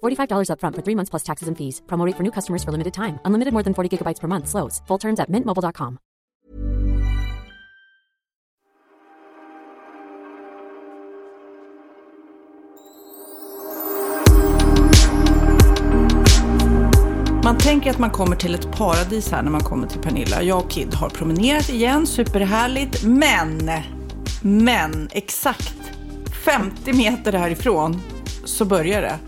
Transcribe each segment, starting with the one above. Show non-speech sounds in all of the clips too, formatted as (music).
$45 upfront for three months plus taxes and fees. Promo rate for new customers for limited time. Unlimited more than 40 gigabytes per month. Slows. Full terms at mintmobile.com. Man tänker att man kommer till ett paradis här när man kommer till Pernilla. Jag och Kid har promenerat igen, superhärligt. Men, men exakt 50 meter härifrån så börjar det.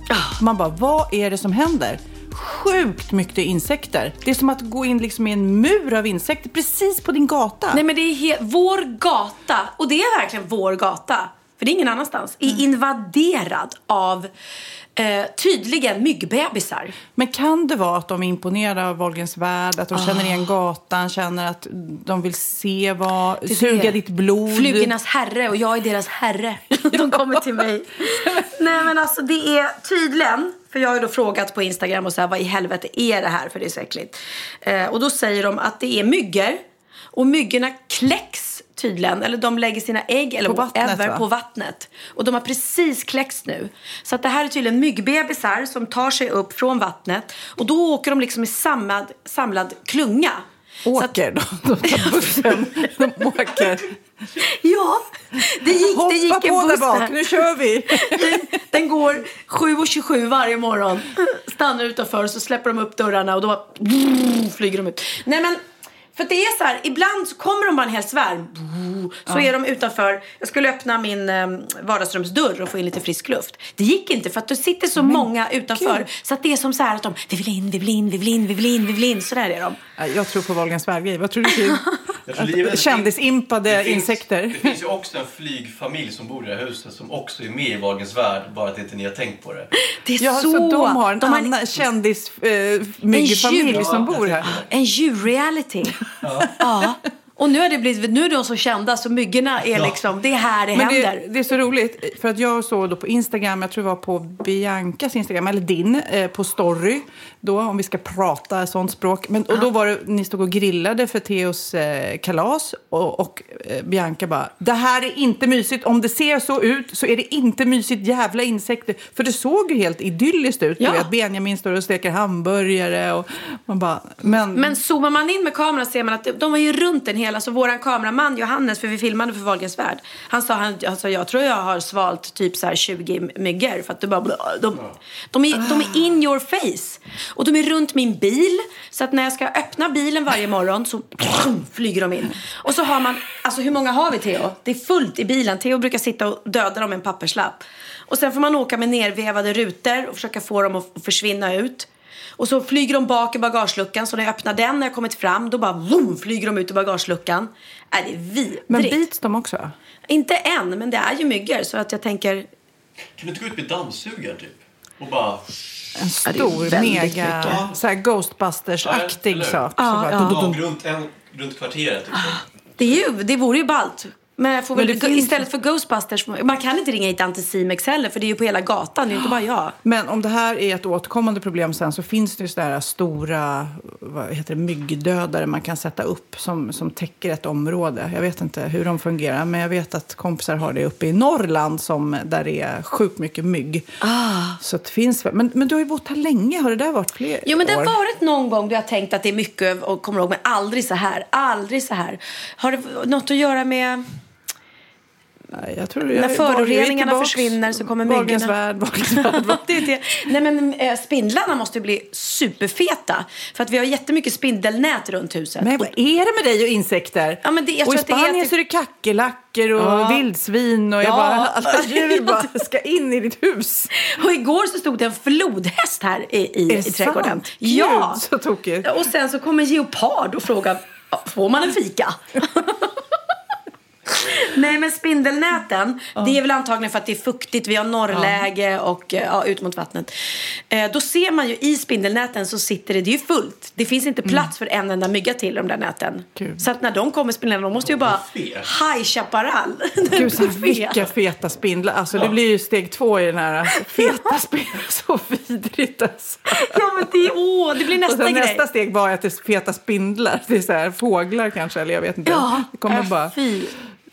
Man bara, vad är det som händer? Sjukt mycket insekter. Det är som att gå in liksom i en mur av insekter precis på din gata. Nej men det är he- vår gata, och det är verkligen vår gata, för det är ingen annanstans, är invaderad av eh, tydligen myggbebisar. Men kan det vara att de är imponerade av Wahlgrens värld, att de känner igen gatan, känner att de vill se vad, Det suga det. ditt blod? Flugornas herre och jag är deras herre. (laughs) De kommer till mig. Nej men alltså det är tydligen, för jag har då frågat på Instagram och så här, vad i helvete är det här för det är så äckligt. Eh, och då säger de att det är myggor och myggorna kläcks tydligen, eller de lägger sina ägg eller På vattnet, whatever på vattnet. Och de har precis kläckts nu. Så att det här är tydligen myggbebisar som tar sig upp från vattnet och då åker de liksom i samlad, samlad klunga. Så att- Åker de? De tar (laughs) bussen. De åker. Ja, det gick, det Hoppa gick en på där buss bak, nu kör vi! (laughs) Den, den går 7.27 varje morgon. Stannar utanför och så släpper de upp dörrarna och då bara, flyger de ut. Nej men, för det är så här, ibland så kommer de bara en hel svärm. Så är de utanför. Jag skulle öppna min eh, vardagsrumsdörr och få in lite frisk luft. Det gick inte för att det sitter så många utanför. gud. Så att det är som så här att de, vi vill in, vi vill in, vi vill in, vi vill in, vi vill in. Så där är de. Jag tror på Wahlgrens värld Vad tror du (laughs) livet- Kändisimpade Det finns- insekter. Det finns ju också en flygfamilj som bor i det här huset som också är med i Wahlgrens värld, bara att inte ni har tänkt på det. Det är Ja, så. så de har en de har annan kändismyggfamilj djur- som bor här. En djurreality ja. Och nu är, det blivit, nu är de så kända så myggorna är liksom, det är här det Men händer. det, det är så roligt, för att jag såg då på Instagram, jag tror det var på Biancas Instagram, eller din, eh, på story, då, om vi ska prata sånt språk. Men, och då var det, ni stod och grillade för Theos eh, kalas och, och eh, Bianca bara, det här är inte mysigt, om det ser så ut så är det inte mysigt, jävla insekter. För det såg ju helt idylliskt ut, Ja. du vet, Benjamin står och steker hamburgare och man bara, men, Men zoomar man in med kameran ser man att de var ju runt en hel, alltså våran kameraman Johannes, för vi filmade för Wahlgrens värld. Han sa, han, alltså, jag tror jag har svalt typ så här 20 myggor för att det bara, de, de, är, de är in your face. Och de är runt min bil, så att när jag ska öppna bilen varje morgon så flyger de in. Och så har man, alltså hur många har vi Theo? Det är fullt i bilen. Theo brukar sitta och döda dem med en papperslapp. Och sen får man åka med nervevade rutor och försöka få dem att försvinna ut. Och så flyger de bak i bagageluckan så när jag öppnar den när jag kommit fram då bara vroom, flyger de ut ur bagageluckan. Äh, det är vidrigt. men bits de också? Inte än, men det är ju myggor så att jag tänker Kan du inte gå ut med dammsugaren typ? Och bara... En stor, mega, så här Ghostbusters-aktig Ja, sak. Ja, ja. runt, en, runt kvarteret. Typ. det, är ju, det vore ju ballt. Men Men väl, finns- istället för Ghostbusters, man kan inte ringa hit Anticimex heller för det är ju på hela gatan, det är inte bara jag. Men om det här är ett återkommande problem sen så finns det ju sådana här stora vad heter det, myggdödare man kan sätta upp som, som täcker ett område. Jag vet inte hur de fungerar men jag vet att kompisar har det uppe i Norrland som, där det är sjukt mycket mygg. Så det finns, men, men du har ju bott här länge, har det där varit fler Jo men det har år? varit någon gång då jag tänkt att det är mycket och kommer ihåg men aldrig så här, aldrig så här. Har det något att göra med Nej, jag tror När jag, föroreningarna tillbaks. försvinner så kommer Wahlgrens myggorna. värld, Wahlgrens värld. (laughs) det är det. Nej men eh, spindlarna måste ju bli superfeta. För att vi har jättemycket spindelnät runt huset. Men vad är det med dig och insekter? Ja, men det- jag och i tror det Spanien heter- så är det kackerlackor och Ja. vildsvin och jag Ja. bara, alla (laughs) djur bara ska in i ditt hus. Och igår så stod det en flodhäst här i, i, i trädgården. sant? Ja! Gud, så tokigt. Och sen så kom en geopard och frågade, "Ja, får man en fika? (laughs) (laughs) Nej men spindelnäten, det är väl antagligen för att det är fuktigt, vi har norrläge och eh, ja, ut mot vattnet. Eh, då ser man ju i spindelnäten så sitter det, det är ju fullt. Det finns inte plats för en enda mygga till de där näten. Gud. Så att när de kommer spindelnäten, de måste ju bara. High Chaparral. (laughs) Gud, så vilka feta spindlar. Alltså, det blir ju steg två i den här feta spindlar. Så vidrigt alltså. Ja men det, åh, det blir Och nästa grej. nästa steg var att det är feta spindlar. Det är så här, fåglar kanske, eller jag vet inte. Ja, det kommer äh, bara... fy.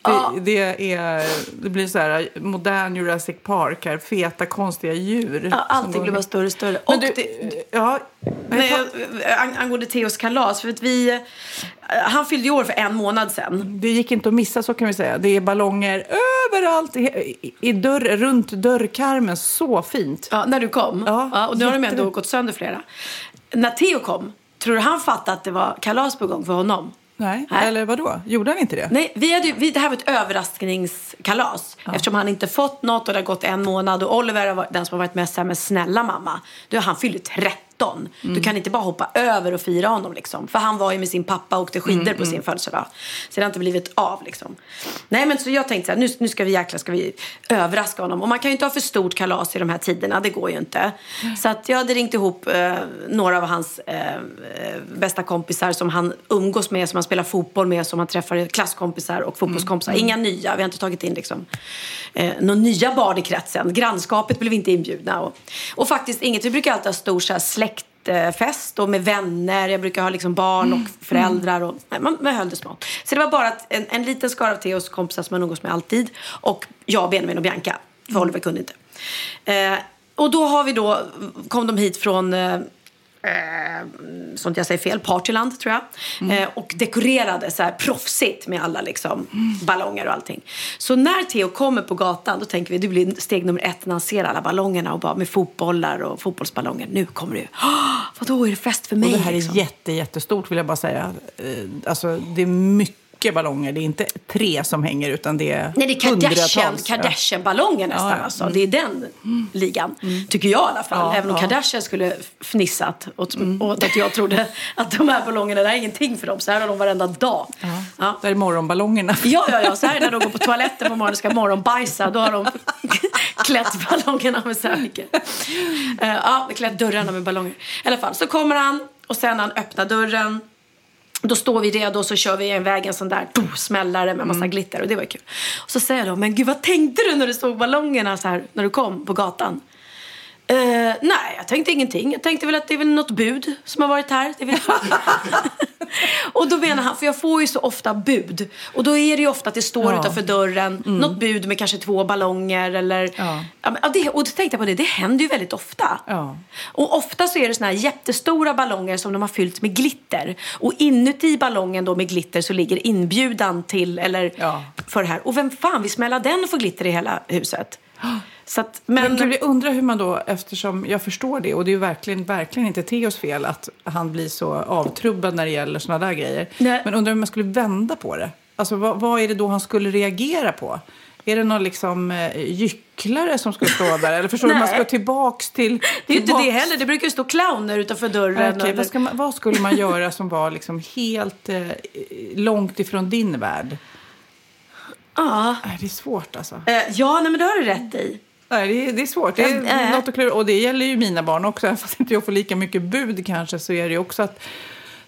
Det, det, är, det blir så här modern Jurassic Park här. Feta konstiga djur. Ja, allting blir bara större och större. Men och du, det, ja, Nej, ang- angående Theos kalas. För att vi, eh, han fyllde ju år för en månad sedan. det gick inte att missa så kan vi säga. Det är ballonger överallt i, i, dörr, runt dörrkarmen. Så fint. Ja, när du kom. Ja, och nu har de ändå jätte- gått sönder flera. När Theo kom, tror du han fattade att det var kalas på gång för honom? Nej, Nej. eller vad då? Gjorde han inte det? Nej, vi hade, vi, det här var ett överraskningskalas. Eftersom han inte fått något och det har gått en månad. Och Oliver den som har varit mest här, men snälla mamma. Du, han fyllde 13. Du kan inte bara hoppa över och fira honom liksom. För han var ju med sin pappa och åkte skidor på sin födelsedag. Så det har inte blivit av liksom. Nej men så jag tänkte så här, nu, nu ska vi jäkla ska vi överraska honom. Och man kan ju inte ha för stort kalas i de här tiderna, det går ju inte. Så att jag hade ringt ihop eh, några av hans eh, eh, bästa kompisar som han umgås med, som han spelar fotboll med, som han träffar klasskompisar och fotbollskompisar. Inga nya, vi har inte tagit in liksom eh, några nya barn i kretsen. Grannskapet blev inte inbjudna. Och, och faktiskt inget, vi brukar alltid ha stor så här, släktfest och med vänner. Jag brukar ha liksom barn och föräldrar. Och, nej, man, man höll det smått. Så det var bara att en, en liten skara av Theos kompisar som man umgås med alltid. Och jag, Benjamin och Bianca. För Oliver kunde inte. Eh, och då har vi då, kom de hit från eh, eh, sånt jag säger fel, Partyland tror jag. Eh, och dekorerade så här proffsigt med alla liksom, ballonger och allting. Så när Theo kommer på gatan då tänker vi det blir steg nummer ett när han ser alla ballongerna och bara med fotbollar och fotbollsballonger. Nu kommer det ju. Oh, (gasps) vadå är det fest för mig? Och det här liksom? är jätte, jättestort vill jag bara säga. Eh, Alltså, det är mycket ballonger. Det är inte tre som hänger utan det är Nej, det är Kardashian, hundratals. Kardashian-ballonger nästan. Ja, ja. Alltså. Det är den ligan, tycker jag i alla fall. Ja, Även om. Mm. Kardashian skulle fnissat åt, åt att jag trodde att de här ballongerna, det är ingenting för dem. Så här har de varenda dag. Ja. Där är morgonballongerna. (laughs) Ja, ja, ja. Så här när de går på toaletten på morgonen och ska morgonbajsa. Då har de (laughs) klätt ballongerna med så här mycket. Uh, ja, klätt dörrarna med ballonger. I alla fall, så kommer han och sen när han öppnar dörren då står vi redo och så kör vi en sån där oh, smällare med massa glitter och det var kul. Och så säger de, men gud vad tänkte du när du såg ballongerna så här när du kom på gatan? Eh, nej, jag tänkte ingenting. Jag tänkte väl att det är väl något bud som har varit här. (laughs) Och då menar han, för jag får ju så ofta bud. Och då är det ju ofta att det står Ja. utanför dörren något bud med kanske två ballonger eller... Ja. Ja, det, och då tänkte jag på det, det händer ju väldigt ofta. Ja. Och ofta så är det såna här jättestora ballonger som de har fyllt med glitter. Och inuti ballongen då med glitter så ligger inbjudan till, eller Ja. för det här. Och vem fan vill smälla den och få glitter i hela huset? Att, men, Men gud, jag undrar hur man då, eftersom jag förstår det, och det är ju verkligen, verkligen inte Theos fel att han blir så avtrubbad när det gäller såna där grejer. Nej. Men undrar hur man skulle vända på det. Alltså vad, vad är det då han skulle reagera på? Är det någon liksom eh, gycklare som skulle stå där? Eller förstår du, man ska tillbaks till... det är ju inte det heller. Det brukar ju stå clowner utanför dörren. Okej, eller- vad, ska man, vad skulle man göra som var liksom helt eh, långt ifrån din värld? Ja, Nej, det är svårt alltså. Eh, ja nej, men det har du rätt i. Nej, det, är, det är svårt. Det är Äh. något att klura. Och det gäller ju mina barn också. Även fast inte jag får lika mycket bud kanske så är det ju också att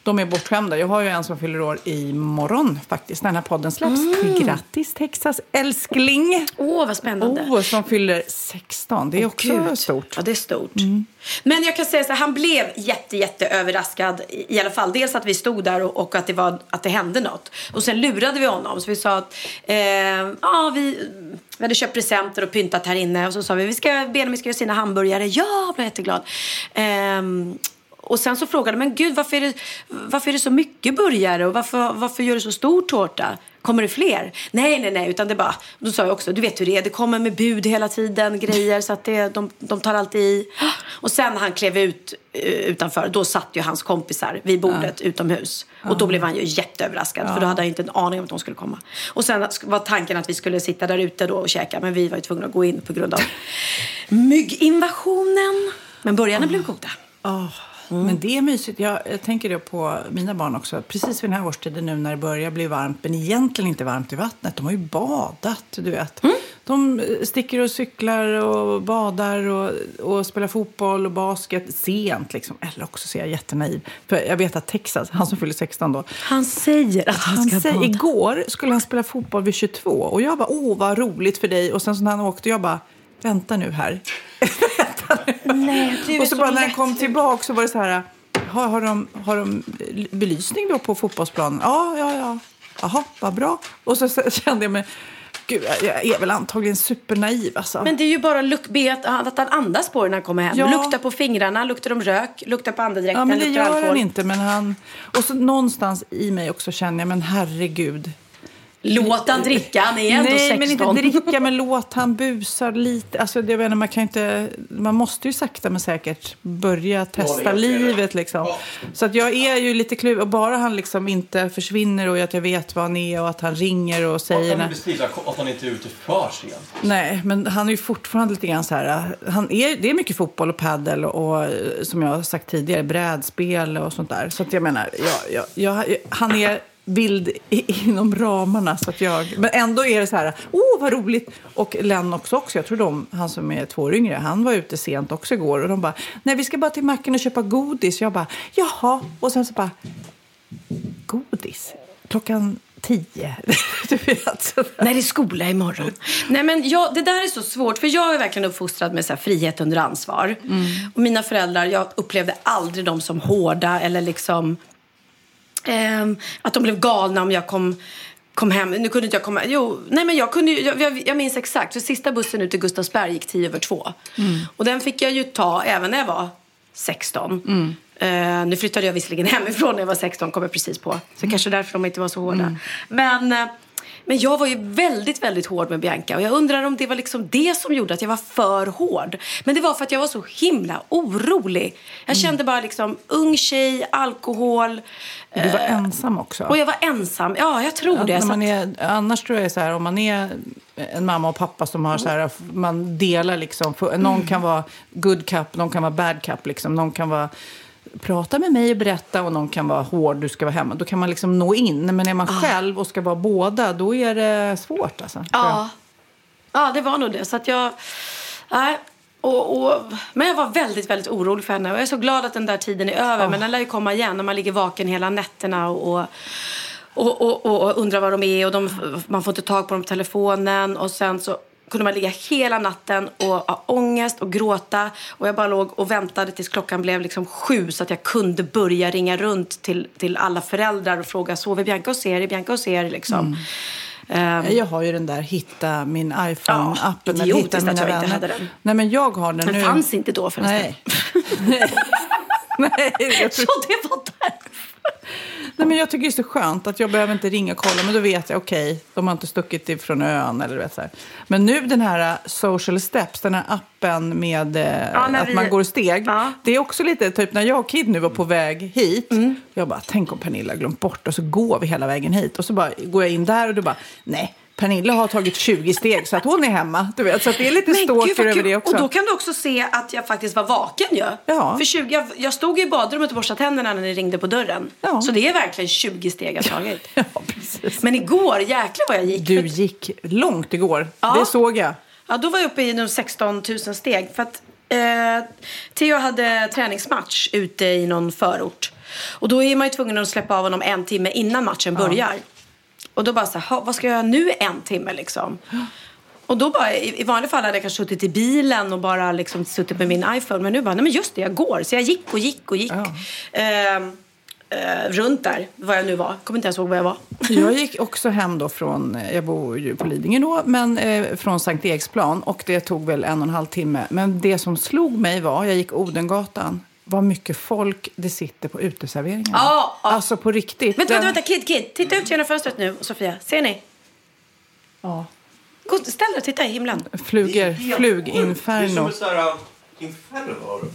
de är bortskämda. Jag har ju en som fyller år imorgon faktiskt när den här podden släpps. Grattis Texas älskling! Åh, vad spännande. Oh, som fyller 16. Det är också Gud. stort. Ja, det är stort. Men jag kan säga så här, han blev jätte, jätte överraskad i, alla fall. Dels att vi stod där och, och att, det var, att det hände något. Och sen lurade vi honom. Så vi sa att eh, ja, vi, vi hade köpt presenter och pyntat här inne. Och så sa vi, vi ska, Benjamin ska göra sina hamburgare. Ja, blev jätteglad. Ehm, och sen så frågade men gud varför är, det, varför är det så mycket burgare och varför, varför gör du så stor tårta? Kommer det fler? Nej, nej, nej, utan det bara, då sa jag också, du vet hur det är, det kommer med bud hela tiden, grejer, så att det, de, de tar alltid i. Och sen när han klev ut eh, utanför, då satt ju hans kompisar vid bordet utomhus. Och då blev han ju jätteöverraskad, för då hade han inte en aning om att de skulle komma. Och sen var tanken att vi skulle sitta där ute då och käka, men vi var ju tvungna att gå in på grund av (laughs) mygginvasionen. Men burgarna blev goda. Men det är mysigt. Jag, jag tänker det på mina barn också. Precis vid den här årstiden nu när det börjar bli varmt, men egentligen inte varmt i vattnet. De har ju badat, du vet. De sticker och cyklar och badar och, och spelar fotboll och basket sent. Liksom. Eller också så är jag jättenaiv. För jag vet att Texas, han som fyller 16 då, Han säger att han, han ska säger, bada. igår skulle han spela fotboll vid 22 och jag bara, åh vad roligt för dig. Och sen så när han åkte, jag bara, vänta nu här. Du är och så, bara när lätt. kom tillbaka så var det så här, har, har, de, har de belysning då på fotbollsplanen? Ja, ja, ja. Jaha, vad bra. Och så, så kände jag mig, gud jag, är väl antagligen supernaiv alltså. Men det är ju bara luk- be att, att han andas på det när han kommer hem. Ja. Lukta på fingrarna, luktar de rök, luktar på andedräkten, Ja, men det gör alkohol. han inte. Men han... Och så någonstans i mig också känner jag, men herregud. Låt han dricka, han är ändå Nej, 16. men inte dricka, men låt han busa lite. Alltså, jag menar, man, kan inte, man måste ju sakta men säkert börja testa fel. livet. Liksom. Så att jag är ju lite kluven. Och bara han liksom inte försvinner och att jag vet var han är och att han ringer och säger... Du när- beskriva att han inte är ute för sent? Nej, men han är ju fortfarande lite grann så här... Han är, det är mycket fotboll och paddel och, och som jag har sagt tidigare, brädspel och sånt där. Så att jag menar, jag, jag, jag, han är vild i, inom ramarna. Så att jag, men ändå är det så här, åh vad roligt. Och Len också, jag tror de, han som är två år yngre, han var ute sent också igår. Och de bara, nej vi ska bara till macken och köpa godis. Jag bara, jaha. Och sen så bara, godis? Klockan tio? (laughs) vet. Nej, det är skola imorgon. Nej, men jag, det där är så svårt, för jag är verkligen uppfostrad med så frihet under ansvar. Och mina föräldrar, jag upplevde aldrig dem som hårda eller liksom ehm, att de blev galna om jag kom kom hem. Nu kunde inte jag komma. Jo, nej men jag kunde jag, jag, jag minns exakt. För sista bussen ut till Gustavsberg gick tio över två. Och den fick jag ju ta även när jag var 16. Eh, nu flyttade jag visserligen (laughs) hemifrån när jag var 16, kom jag precis på. Så kanske därför de inte var så hårda. Men, eh, men jag var ju väldigt, väldigt hård med Bianca. Och jag undrar om det var liksom det som gjorde att jag var för hård. Men det var för att jag var så himla orolig. Jag kände bara liksom, ung tjej, alkohol. Du var ensam också. Och jag var ensam. Ja, jag tror det. man är, annars tror jag så här, om man är en mamma och pappa som har så här, man delar liksom, någon Mm. kan vara good cup, någon kan vara bad cup, liksom. någon kan vara prata med mig och berätta och någon kan vara hård, du ska vara hemma. Då kan man liksom nå in. Men är man själv och ska vara båda, då är det svårt alltså. ja. ja, det var nog det. Så att jag... Nej. Och, och, men jag var väldigt, väldigt orolig för henne. Och jag är så glad att den där tiden är över. Men den lär ju komma igen när man ligger vaken hela nätterna och, och, och, och, och undrar var de är. Och de, man får inte tag på dem på telefonen. Och sen så kunde man ligga hela natten och ha ångest och gråta. Och jag bara låg och väntade tills klockan blev liksom sju så att jag kunde börja ringa runt till, till alla föräldrar och fråga sover Bianca hos er? Är Bianca hos er? Liksom. Ehm, Jag har ju den där hitta min iPhone-appen. Ja, idiotiskt att jag inte vänner. hade den. Nej, men jag har den Den nu. fanns inte då förresten. Nej. (laughs) Nej, (laughs) jag tror Så det var därför. (laughs) Nej, men jag tycker det är så skönt att jag behöver inte ringa och kolla. Men då vet jag, okej, de har inte stuckit ifrån ön. Eller du vet, så här. Men nu den här uh, Social Steps, den här appen med uh, Ja, att vi- man går steg. Ja. Det är också lite, typ när jag och Kid nu var på väg hit. Mm. Jag bara, tänk om Pernilla glömt bort. Och så går vi hela vägen hit. Och så bara går jag in där och du bara, nej. Pernilla har tagit 20 steg så att hon är hemma. Du vet, så det är lite stalker över det också. Och då kan du också se att jag faktiskt var vaken ju. Ja. För 20, jag, jag stod i badrummet och borstade tänderna när ni ringde på dörren. Ja. Så det är verkligen 20 steg jag tagit. (laughs) Ja, precis. Men igår, jäklar vad jag gick. Du gick långt igår. Ja. Det såg jag. Ja, då var jag uppe i de 16 000 steg. För att eh, Theo hade träningsmatch ute i någon förort. Och då är man ju tvungen att släppa av honom en timme innan matchen börjar. Och då bara så här, "Ha, vad ska jag göra nu en timme liksom? Och då bara, i, vanliga fall hade jag kanske suttit i bilen och bara liksom suttit med min iPhone. Men nu bara, nej men just det, jag går. Så jag gick och gick och gick. Ehm, eh, runt där, var jag nu var. Kommer inte ens ihåg var jag var. Jag (laughs) gick också hem då från, eh, jag bor ju på Lidingö då, men eh, från Sankt Eriksplan och det tog väl en och en halv timme. Men det som slog mig var, jag gick Odengatan. Vad mycket folk det sitter på uteserveringarna. Ja, ja. Alltså på riktigt. Vänta, vänta, vänta, Kid, Kid. Titta ut genom fönstret nu, Sofia. Ser ni? Ja. Gå, ställ dig och titta i himlen. Flugor, Det är som fluginferno.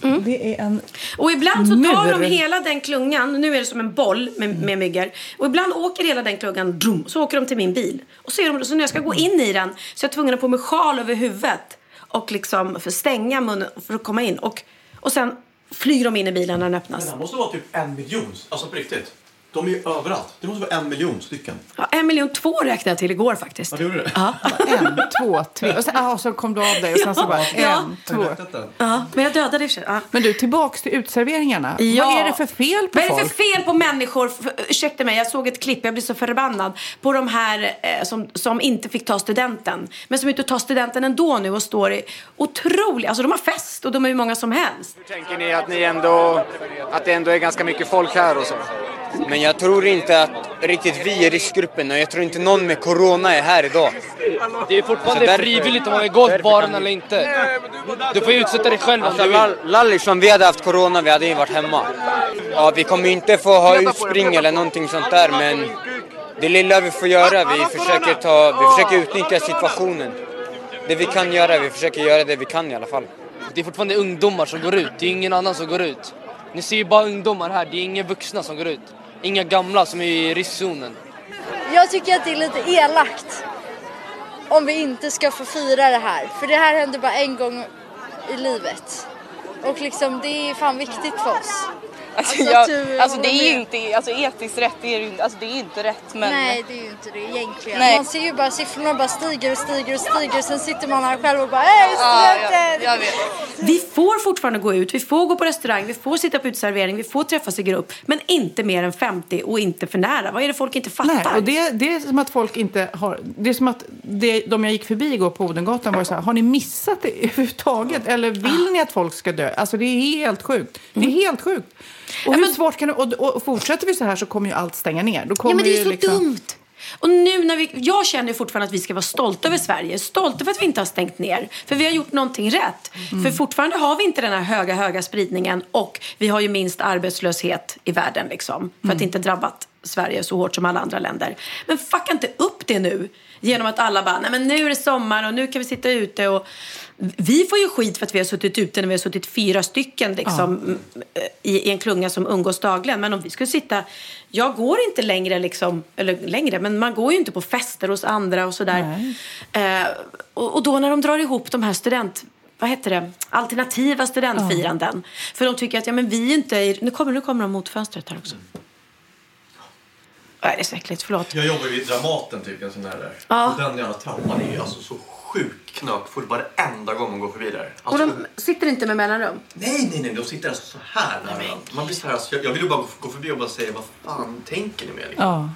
du. Det är en... Och ibland så tar Mur. de hela den klungan, nu är det som en boll med, med myggor. Och ibland åker hela den klungan, drum, så åker de till min bil. Och så, är de, så när jag ska gå in i den så är jag tvungen att ha på mig sjal över huvudet. Och liksom för stänga munnen för att komma in. Och, och sen flyger de in i bilen när den öppnas. Men det måste vara typ en miljon. Alltså på riktigt. De är ju överallt. Det måste vara en miljon stycken. Ja, en miljon två räknade jag till igår faktiskt. Ja, det gjorde det? Ja. En, två, tre. Och sen, ah, så kom du av dig och sen så bara en, Ja. två. ja, men jag dödade i. Ja. Men du, tillbaks till utserveringarna. Ja. Vad är det för fel på Vad är det folk? för fel på människor? För, ursäkta mig, jag såg ett klipp, jag blir så förbannad. På de här eh, som, som inte fick ta studenten. Men som inte tar studenten ändå nu och står i otroligt... Alltså de har fest och de är hur många som helst. Tänker ni att, ni ändå, att det ändå är ganska mycket folk här och så? Men jag tror inte att riktigt vi är riskgruppen och jag tror inte någon med corona är här idag. Det är fortfarande därför- frivilligt om man vill gå till baren eller inte. Du får ju utsätta dig själv om Alltså du vill. Lall- Lallish, om vi hade haft corona, vi hade ju varit hemma. Ja, vi kommer ju inte få ha utspring eller någonting sånt där, men det lilla vi får göra, vi försöker, ta, vi försöker utnyttja situationen. Det vi kan göra, vi försöker göra det vi kan i alla fall. Det är fortfarande ungdomar som går ut. Det är ingen annan som går ut. Ni ser ju bara ungdomar här. Det är inga vuxna som går ut. Inga gamla som är i riskzonen. Jag tycker att det är lite elakt om vi inte ska få fira det här. För det här händer bara en gång i livet. Och liksom det är fan viktigt för oss. Alltså, Alltså, jag, alltså det är ju inte, alltså etiskt rätt, det är ju inte, alltså det är inte rätt men... Nej det är ju inte det egentligen. Nej. Man ser ju bara siffrorna bara stiger och stiger och stiger. Sen sitter man här själv och bara hej Ja, studenter! jag, jag vet. Vi får fortfarande gå ut, vi får gå på restaurang, vi får sitta på uteservering, vi får träffas i grupp. Men inte mer än 50 och inte för nära. Vad är det folk inte fattar? Nej, och det, det är som att folk inte har... Det är som att det, de jag gick förbi igår på Odengatan var så här, har ni missat det överhuvudtaget? Eller vill ni att folk ska dö? Alltså det är helt sjukt. Det är helt sjukt. Och hur svårt kan det... Och, och, och fortsätter vi så här så kommer ju allt stänga ner. Då kommer Ja, men det är ju så liksom, dumt. Och nu när vi, jag känner fortfarande att vi ska vara stolta över Sverige. Stolta för att vi inte har stängt ner. För vi har gjort någonting rätt. För fortfarande har vi inte den här höga, höga spridningen. Och vi har ju minst arbetslöshet i världen liksom. För att inte drabbat Sverige så hårt som alla andra länder. Men fucka inte upp det nu. Genom att alla bara, nej men nu är det sommar och nu kan vi sitta ute och... Vi får ju skit för att vi har suttit ute när vi har suttit fyra stycken liksom, m- i, i en klunga som umgås dagligen. Men om vi skulle sitta... Jag går inte längre, liksom, eller längre, men man går ju inte på fester hos andra och sådär. Eh, och, och då när de drar ihop de här student... Vad heter det? Alternativa studentfiranden. För de tycker att ja, men vi är inte... är- Nu kommer, nu kommer de mot fönstret här också. Nej, det är så äckligt. Förlåt. Jag jobbar vid Dramaten typ, en sån där där. Ja. Och den jävla trappan är alltså så sjukt knökfull varenda gång man går förbi där. Och Alltså, de sitter inte med mellanrum? Nej, nej, nej, de sitter alltså så här nära. Man blir så här, alltså, jag, jag vill ju bara gå, gå förbi och bara säga vad fan tänker ni med? Liksom? Ja.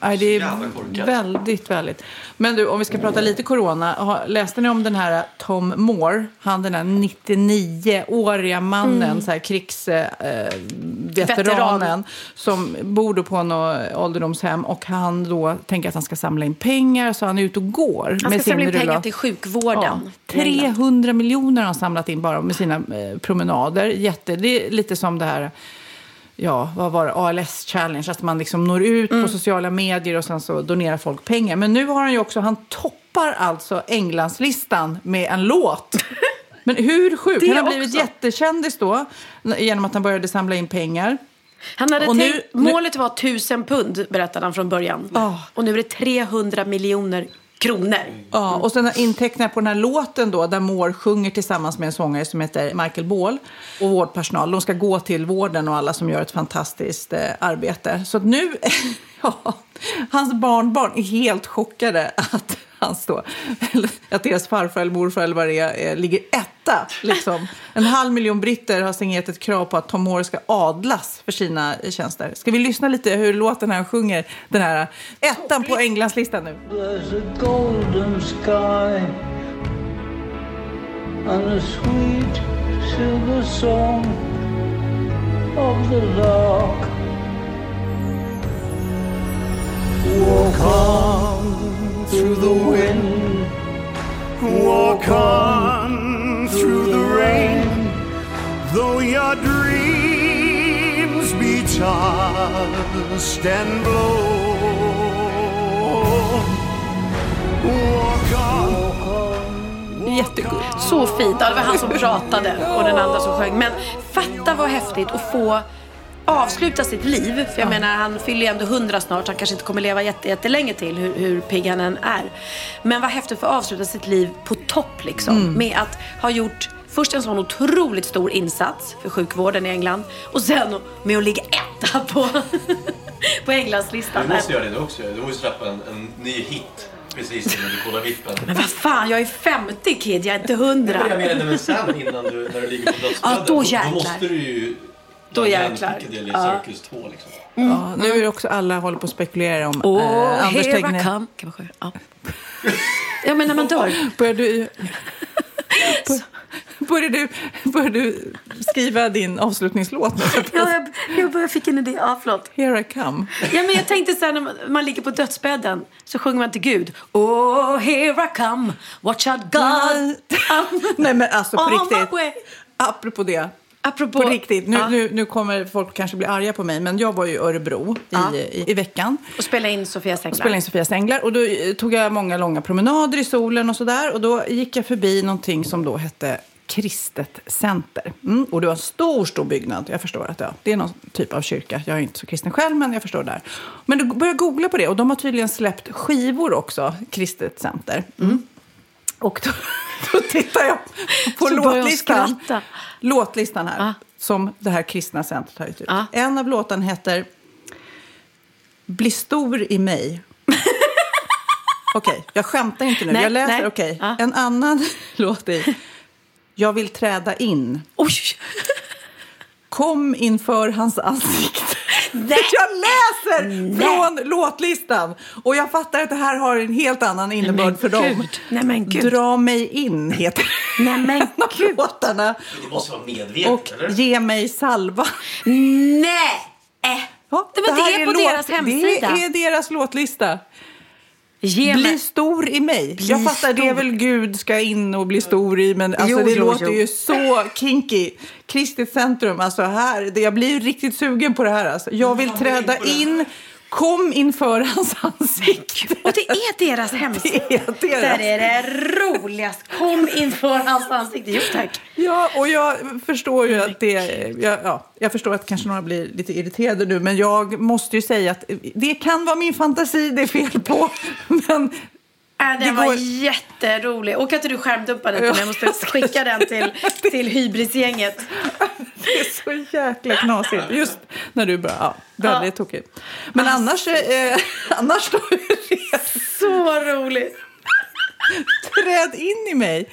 Nej, det är väldigt, väldigt. Men du, om vi ska prata lite corona. Läste ni om den här Tom Moore? Han den här 99-åriga mannen, Mm. så här krigsveteranen. Eh, som bor då på något ålderdomshem. Och han då tänker att han ska samla in pengar. Så han är ute och går Han ska med samla in pengar till sjukvården. Ja, 300 miljoner har han samlat in bara med sina eh, promenader. Jätte, det är lite som det här, ja, vad var det, ALS challenge, att man liksom når ut Mm. på sociala medier och sen så donerar folk pengar. Men nu har han ju också, han toppar alltså Englandslistan med en låt. (laughs) Men hur sjukt? Han har blivit också. jättekändis då genom att han började samla in pengar. Han hade nu- tänkt, målet var tusen pund, berättade han från början. Ja. Och nu är det 300 miljoner kronor. Ja, och sen intäkterna på den här låten då, där Moore sjunger tillsammans med en sångare som heter Michael Ball och vårdpersonal. De ska gå till vården och alla som gör ett fantastiskt eh, arbete. Så nu, (laughs) ja, hans barnbarn är helt chockade att hans då, att deras farfar eller morfar eller vad det är, eh, ligger etta. Liksom. En halv miljon britter har signerat ett krav på att Tom Moore ska adlas för sina eh, tjänster. Ska vi lyssna lite hur låten här sjunger den här eh, ettan på Englandslistan nu? There's a golden sky and a sweet silver song of the lark. Walk on through the wind, walk on through the rain, though your dreams dust and blow. Walk on. Jättegulligt. Så fint. Ja, det var han som pratade och den andra som sjöng. Men fatta vad häftigt att få avsluta sitt liv. För jag menar, han fyller ju ändå hundra snart. Han kanske inte kommer leva jätte, jättelänge till, hur, hur pigg han än är. Men vad häftigt att få avsluta sitt liv på topp liksom. Mm. Med att ha gjort först en sån otroligt stor insats för sjukvården i England. Och sen med att ligga etta på, (laughs) på Englandslistan. Du måste göra det du också. Du måste släppa en, en ny hit precis innan du kollar vippen. Men vad fan, jag är 50 kid, jag är inte 100. Jag menar, men sen innan du, när du ligger på dödsbädden. Ja, då jäklar. Då måste du ju... Då jäklar. Ja. Circus 2 liksom. Ja, nu är det också alla håller på att spekulera om Åh, eh, Anders here I Tegnell. come. Kan man? Ja. ja, men när man dör. (laughs) Börjar du, börjar, du, börjar du skriva din avslutningslåt nu? (laughs) Ja, jag, jag, bara fick en idé. Ja, förlåt. Here I come. Ja, men jag tänkte så här, när man, man ligger på dödsbädden så sjunger man till Gud. Oh, here I come, watch out God. Nej men alltså på riktigt. Apropå det. Apropå, På riktigt. Nu, Ja. nu, nu kommer folk kanske bli arga på mig, men jag var ju i Örebro Ja. i, i, i veckan. Och spela in Sofias och änglar. spelade in Sofias änglar. Och då eh, tog jag många långa promenader i solen och sådär. Och då gick jag förbi någonting som då hette Kristet Center. Mm, och det var en stor, stor byggnad. Jag förstår att ja, det är någon typ av kyrka. Jag är inte så kristen själv, men jag förstår där. Men då började jag googla på det och de har tydligen släppt skivor också, Kristet Center. Mm. Och då, (laughs) då tittar jag på låtlistan. Låtlistan här, Ja. som det här kristna centret har gett ut. Ja. En av låtarna heter Bli stor i mig. (laughs) Okej, jag skämtar inte nu. Nej, jag läser, okej. Ja. En annan (laughs) låt är Jag vill träda in. Oj! Kom inför hans ansikte. Nej. Jag läser Nej. från låtlistan. Och jag fattar att det här har en helt annan innebörd för dem. Nej, men Gud. Dra mig in heter Nej, men (laughs) en av Gud. låtarna. Det måste vara medvetet, Och eller? Ge mig salva. Nej! Ja, Det det här på låt- deras hemsida. Det är deras låtlista. Ge Bli mig. stor i mig. Bli jag fattar, det är stor. väl Gud ska in och bli stor i, men alltså, Jo, det jo, låter jo. ju så kinky. Kristet centrum, alltså här, det, jag blir riktigt sugen på det här. Alltså. Jag vill träda in, kom inför hans ansikte. Och det är deras hemsida. Det är deras. Där är det roligast. Kom inför hans ansikte. Jo tack. Ja, och jag förstår ju att det... Jag, ja, jag förstår att kanske några blir lite irriterade nu, men jag måste ju säga att det kan vara min fantasi det är fel på. Men Äh, den Det var går- jätterolig. Och att du skärmdumpade den till mig. Jag måste skicka den till, (laughs) till hybrisgänget. det är så jäkla knasigt. Just när du bara... Ja, väldigt tokigt. Men annars, eh, annars då... Så roligt. Träd in i mig.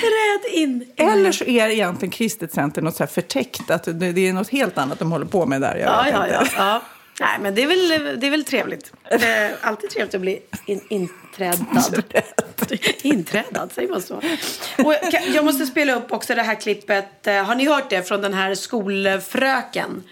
Träd in. Eller så är egentligen kristet center något så här förtäckt. Att det, det är något helt annat de håller på med där. Jag Ja, ja, ja, ja. Nej, men det är väl, det är väl trevligt. Är alltid trevligt att bli in, inträdad. (laughs) inträdad, säger man så? Och jag- måste spela upp också det här klippet. Eh, Har ni hört det från den här skolfröken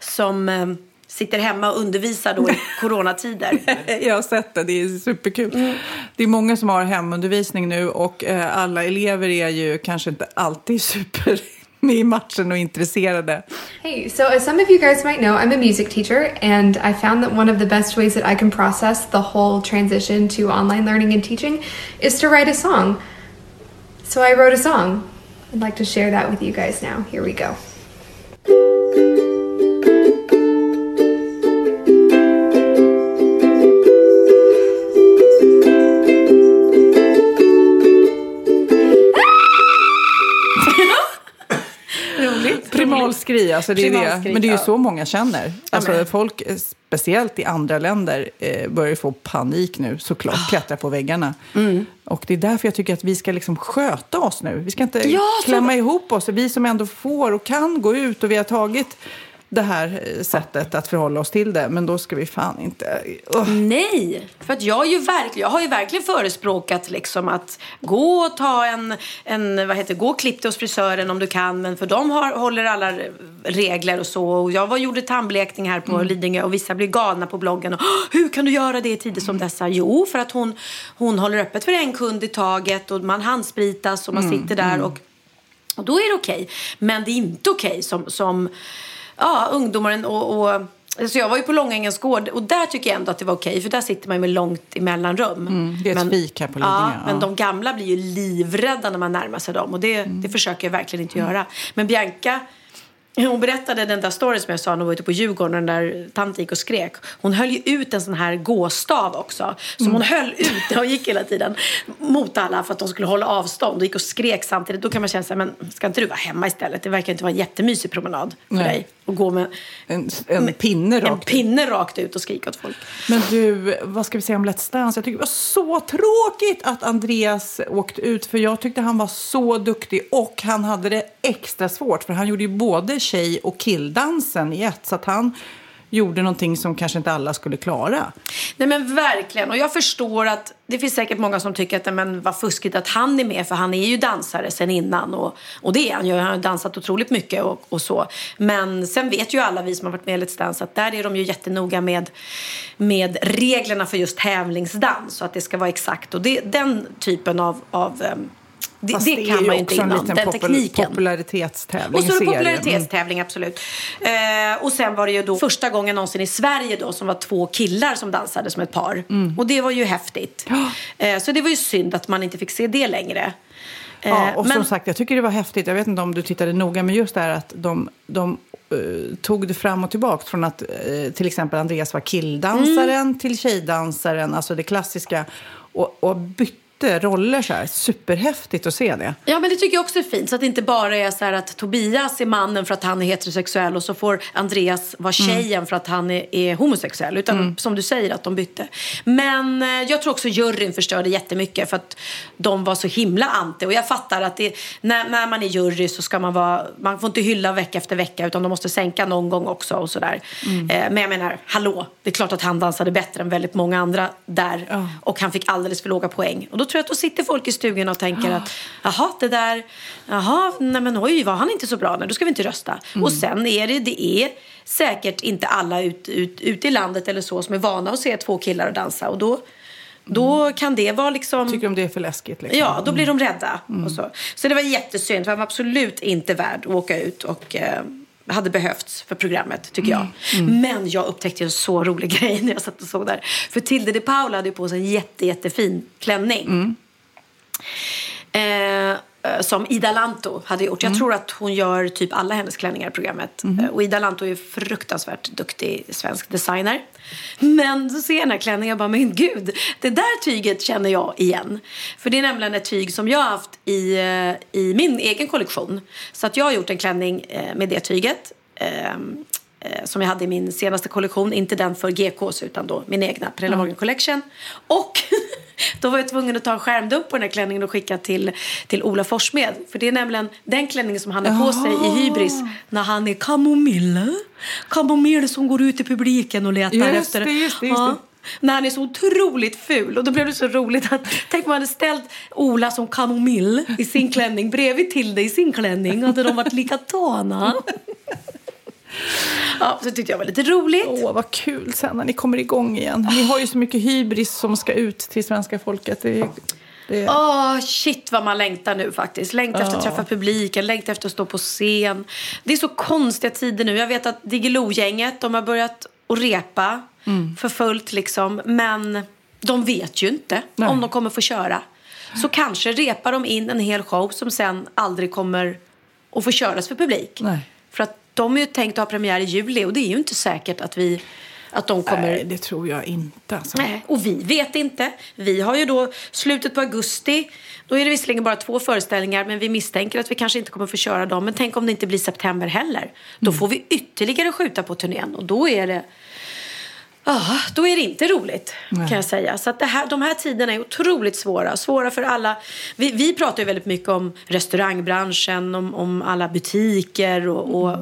som eh, sitter hemma och undervisar då i (laughs) coronatider? Jag har sett det, det är superkul. Mm. Det är många som har hemundervisning nu och eh, alla elever är ju kanske inte alltid super (laughs) i matchen och intresserade. Hey, so as some of you guys might know, I'm a music teacher, and I found that one of the best ways that I can process the whole transition to online learning and teaching is to write a song. So I wrote a song. I'd like to share that with you guys now. Here we go. Primalskri, alltså det är det. Men det är ju ja. så många känner. Alltså folk, eh, speciellt i andra länder, eh, börjar ju få panik nu såklart. Ah. Klättra på väggarna. Och det är därför jag tycker att vi ska liksom sköta oss nu. Vi ska inte Ja, så- klämma ihop oss. Vi som ändå får och kan gå ut och vi har tagit det här eh, sättet att förhålla oss till det. Men då ska vi fan inte... Ugh. Nej, för att jag, är ju verkligen, jag har ju verkligen förespråkat liksom att gå och ta en, en vad heter, gå och klipp dig hos frisören om du kan. Men för de har, håller alla regler och så. Och jag var, gjorde tandblekning här på Lidingö och vissa blir galna på bloggen. Och, "Åh, hur kan du göra det i tider som dessa? Jo, för att hon, hon håller öppet för en kund i taget och man handspritas och man sitter där och och då är det okej. Men det är inte okej som, som ja, ungdomar och, och Så jag var ju på Långängens gård och där tycker jag ändå att det var okej för där sitter man ju med långt emellan rum. Mm, det är ett fik här på Lidingö. Ja, men ja. de gamla blir ju livrädda när man närmar sig dem och det, Mm. det försöker jag verkligen inte göra. Men Bianca hon berättade den där storyn som jag sa när hon var ute på Djurgården och den där tanten gick och skrek. Hon höll ju ut en sån här gåstav också. Som Mm. hon höll ut och gick hela tiden mot alla för att de skulle hålla avstånd och gick och skrek samtidigt. Då kan man känna sig, men ska inte du vara hemma istället? Det verkar inte vara en jättemysig promenad för Nej. dig. Att gå med En, en pinne en rakt pinne rakt ut och skrika åt folk. Men du, vad ska vi säga om Let's Dance? Jag tycker det var så tråkigt att Andreas åkte ut för jag tyckte han var så duktig och han hade det extra svårt för han gjorde ju både tjej och killdansen i ett så att han gjorde någonting som kanske inte alla skulle klara. Nej men verkligen. Och jag förstår att det finns säkert många som tycker att nej, men vad fuskigt att han är med för han är ju dansare sen innan och, och det är han ju. Han har dansat otroligt mycket och, och så. Men sen vet ju alla vi som har varit med i Let's Dance att där är de ju jättenoga med, med reglerna för just tävlingsdans så att det ska vara exakt och det, den typen av, av um, det, Fast det är kan man ju inte också en innan, liten den popul- tekniken. popularitetstävling. Och så är det popularitetstävling, absolut. Eh, och sen var det ju då första gången någonsin i Sverige då som var två killar som dansade som ett par. Mm. Och det var ju häftigt. Eh, så det var ju synd att man inte fick se det längre. Eh, Ja, och men- som sagt, jag tycker det var häftigt. Jag vet inte om du tittade noga, men just det här att de, de eh, tog det fram och tillbaka från att eh, till exempel Andreas var killdansaren Mm. till tjejdansaren, alltså det klassiska, och, och bytte roller så här. Superhäftigt att se det. Ja, men det tycker jag också är fint. Så att det inte bara är så att Tobias är mannen för att han är heterosexuell och så får Andreas vara tjejen för att han är, är homosexuell. Utan som du säger, att de bytte. Men eh, jag tror också juryn förstörde jättemycket för att de var så himla anti. Och jag fattar att det, när, när man är jury så ska man vara, man får inte hylla vecka efter vecka utan de måste sänka någon gång också och sådär. Eh, men jag menar, hallå, det är klart att han dansade bättre än väldigt många andra där. Och han fick alldeles för låga poäng. Och då tror jag att då sitter folk i stugan och tänker att jaha, det där, jaha, nej men oj, var han inte så bra? Nej, då ska vi inte rösta. Och sen är det, det är säkert inte alla ute ut, ut i landet eller så som är vana att se två killar dansa. Och då, då kan det vara liksom... Tycker de det är för läskigt? Liksom? Ja, då blir de rädda. Och så. så det var jättesynd. Han var absolut inte värd att åka ut och eh, hade behövts för programmet, tycker jag. Men jag upptäckte en så rolig (laughs) grej när jag satt och såg där. För Tilde de Paula hade ju på sig en jätte, jättefin klänning. Eh, eh, som Ida Lanto hade gjort. Jag tror att hon gör typ alla hennes klänningar i programmet. Eh, Och Ida Lanto är fruktansvärt duktig svensk designer. Men så ser jag den här klänningen och bara, men gud, det där tyget känner jag igen. För det är nämligen ett tyg som jag har haft i, eh, i min egen kollektion. Så att jag har gjort en klänning eh, med det tyget. ehm, eh, som jag hade i min senaste kollektion. Inte den för GKs utan då min egna Pernilla Morgan Collection. Och (laughs) (laughs) då var jag tvungen att ta en skärmdump på den här klänningen och skicka till, till Ola Forssmed. För det är nämligen den klänningen som han har på sig i Hybris när han är kamomille. Kamomille som går ut i publiken och letar Just efter det, just det, just det. när han är så otroligt ful. Och då blev det så roligt att tänk man hade ställt Ola som kamomill i sin klänning bredvid Tilde i sin klänning. Hade de varit likadana. (laughs) Ja, så tyckte jag var lite roligt. Åh, vad kul sen när ni kommer igång igen. Ni har ju så mycket hybris som ska ut till svenska folket. Det, det... Åh, shit vad man längtar nu faktiskt. Längtar efter att träffa publiken, längtar efter att stå på scen. Det är så konstiga tider nu. Jag vet att Diggiloo-gänget, de har börjat att repa Mm. för fullt liksom. Men de vet ju inte Nej. om de kommer få köra. Så kanske repar de in en hel show som sen aldrig kommer att få köras för publik. Nej. För att de är ju tänkt att ha premiär i juli och det är ju inte säkert att vi att de kommer... Nej, det tror jag inte. Alltså. Nej, och vi vet inte. Vi har ju då slutet på augusti. Då är det visserligen bara två föreställningar men vi misstänker att vi kanske inte kommer få köra dem. Men tänk om det inte blir september heller. Då får vi ytterligare skjuta på turnén och då är det Ja, då är det inte roligt Nej. kan jag säga. Så att det här, de här tiderna är otroligt svåra. Svåra för alla. Vi, vi pratar ju väldigt mycket om restaurangbranschen, om, om alla butiker och, och,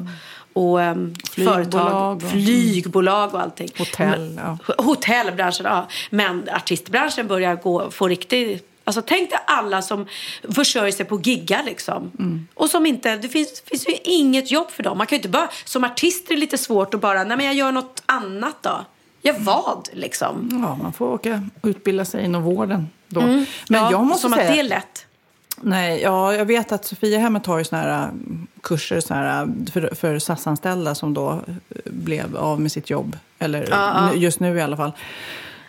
och ehm, Flygbolag företag, och- flygbolag och allting. Hotell, ja. Hotellbranschen, ja. Men artistbranschen börjar gå, få riktigt... Alltså tänk dig alla som försörjer sig på gigga liksom. Mm. Och som inte, det finns, finns ju inget jobb för dem. Man kan inte bara, som artist är det lite svårt att bara, nej men jag gör något annat då. Ja vad liksom? Ja, man får åka och utbilda sig inom vården då. Mm. Men ja, jag måste som säga... att det är lätt. Nej, ja, jag vet att Sofia hemmet har ju såna här mm, kurser så här, för, för SAS-anställda som då eh, blev av med sitt jobb. Eller Ja, just nu i alla fall.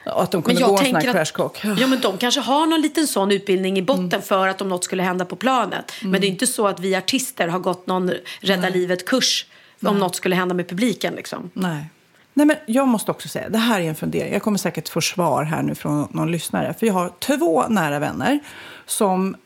Att de kunde Men gå jag en sån här ja, men de kanske har någon liten sån utbildning i botten Mm. för att om något skulle hända på planet. Men det är inte så att vi artister har gått någon rädda livet-kurs om något skulle hända med publiken. Liksom. Nej. Nej, men jag måste också säga, det här är en fundering. Jag kommer säkert få svar här nu från någon lyssnare. För jag har två nära vänner som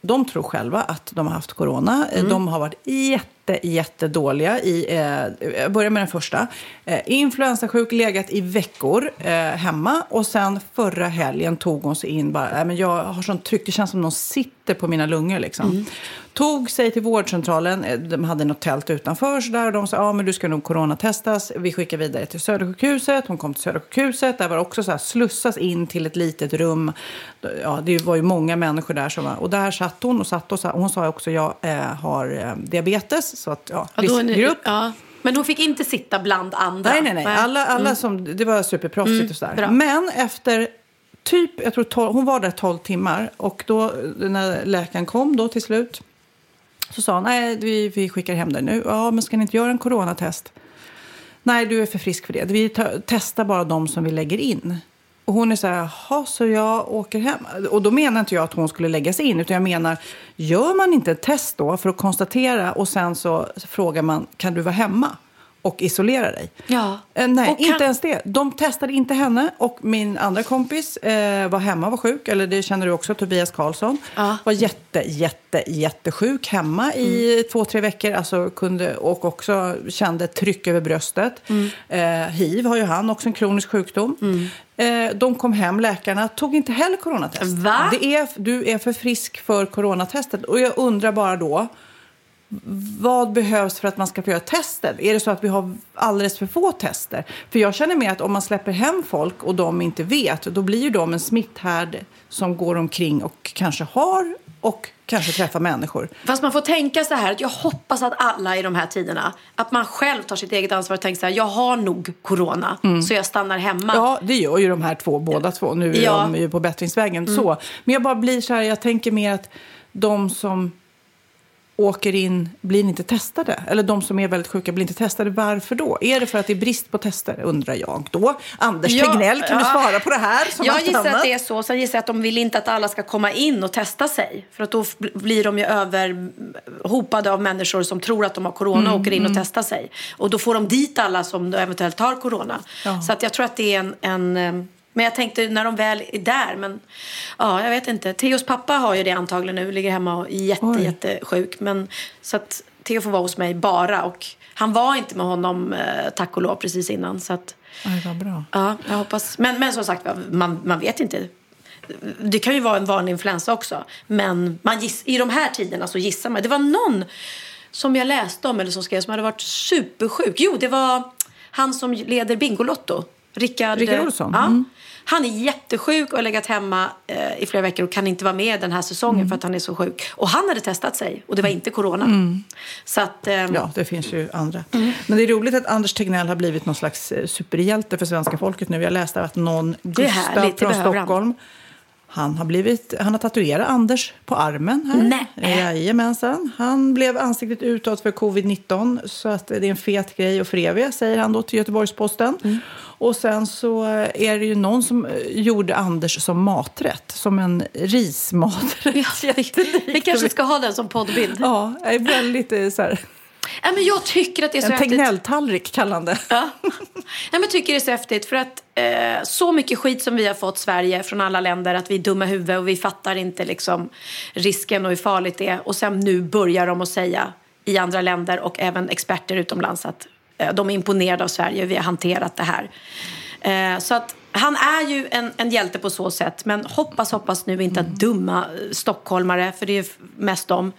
de tror själva att de har haft corona. Mm. De har varit jätte, jättedåliga i... Eh, jag börjar med den första. Eh, influensasjuk, legat i veckor eh, hemma. Och sen förra helgen tog hon sig in. Bara, äh, men jag har sånt tryck, det känns som någon sitter på mina lungor. Liksom. Mm. Tog sig till vårdcentralen. Eh, De hade något tält utanför. Så där, och de sa ja, men du ska nog coronatestas. Vi skickar vidare till Södersjukhuset. Hon kom till Södersjukhuset. Där var också så här, slussas in till ett litet rum. Ja, det var ju många människor där. Som var, och där satt hon och satt och, sa, hon sa också jag eh, har eh, diabetes. Så att, ja, Ja, då är ni- riskgrupp. ja. Men hon fick inte sitta bland andra. Nej, nej, nej. Alla, alla Mm. som, det var superproffsigt Mm, och sådär. bra. Men efter typ, jag tror 12, hon var där 12 timmar. Och då när läkaren kom då till slut. Så sa han, nej vi, vi skickar hem dig nu. Ja, men ska ni inte göra en coronatest? Nej, du är för frisk för det. Vi testar bara de som vi lägger in. Och hon är så här, jaha, så jag åker hem? Och då menar inte jag att hon skulle läggas in, utan jag menar, gör man inte ett test då för att konstatera och sen så frågar man, kan du vara hemma och isolera dig? Ja. Eh, nej, Och kan- inte ens det. De testade inte henne och min andra kompis eh, var hemma var sjuk. Eller det känner du också, Tobias Karlsson. Var jätte, jätte, jättesjuk hemma i Mm. två, tre veckor. Alltså kunde, och också kände tryck över bröstet. Mm. Eh, hiv har ju han, också en kronisk sjukdom. Eh, de kom hem, läkarna tog inte heller coronatest. Va? Det är, du är för frisk för coronatestet. Och jag undrar bara då, vad behövs för att man ska få göra testet? Är det så att vi har alldeles för få tester? För jag känner med att om man släpper hem folk och de inte vet, då blir ju de en smitthärd som går omkring och kanske har och kanske träffar människor. Fast man får tänka så här att jag hoppas att alla i de här tiderna, att man själv tar sitt eget ansvar och tänker så här, jag har nog corona, så jag stannar hemma. Ja, det gör ju de här två, båda två. Nu är Ja. de ju på bättringsvägen. Mm. Så. Men jag bara blir så här, jag tänker mer att de som åker in blir inte testade. Eller de som är väldigt sjuka blir inte testade. Varför då? Är det för att det är brist på tester, undrar jag då. Anders Ja, Tegnell, kan du ja. svara på det här? Som jag gissar annat? att det är så. Sen gissar jag att de vill inte att alla ska komma in och testa sig. För att då blir de ju överhopade av människor som tror att de har corona och Mm, åker in och mm. testar sig. Och då får de dit alla som eventuellt har corona. Ja. Så att jag tror att det är en... en eh, men jag tänkte när de väl är där, men ja, jag vet inte. Theos pappa har ju det antagligen nu, ligger hemma och är jätte, Oj. jättesjuk. Men, så att Theo får vara hos mig bara. Och han var inte med honom, eh, tack och lov, precis innan. Så att, Aj, vad bra. Ja, jag hoppas. Men, men som sagt, man, man vet inte. Det kan ju vara en vanlig influensa också. Men man giss, i de här tiderna så gissar man. Det var någon som jag läste om eller som skrev som hade varit supersjuk. Jo, det var han som leder Bingolotto. Rickard, Rickard Olsson? Ja. Mm. Han är jättesjuk och har legat hemma eh, i flera veckor och kan inte vara med den här säsongen för att han är så sjuk. Och han hade testat sig och det var inte corona. Mm. Så att... ehm, Ja, det finns ju andra. Men det är roligt att Anders Tegnell har blivit någon slags eh, superhjälte för svenska folket nu. Jag läste att någon, Gustav härligt, från behöver han. Han har, blivit, han har tatuerat Anders på armen här. Nej. Jajamensan. Han blev ansiktet utåt för covid-19 så att det är en fet grej att föreviga, säger han då till Göteborgs-Posten. Mm. Och sen så är det ju någon som gjorde Anders som maträtt, som en rismaträtt. Jättelikt. Vi kanske ska ha den som poddbild. Ja, är väldigt eh, så här... Ja, men jag tycker att det är så En häftigt. Tegnell-tallrik kallar han det. Ja. Nej, men jag tycker det är så häftigt för att eh, så mycket skit som vi har fått Sverige från alla länder att vi är dumma i huvudet och vi fattar inte liksom risken och hur farligt det är. Och sen nu börjar de att säga i andra länder och även experter utomlands att eh, de är imponerade av Sverige vi har hanterat det här. Eh, så att han är ju en, en hjälte på så sätt. Men hoppas, hoppas nu inte att dumma eh, stockholmare, för det är ju mest dem.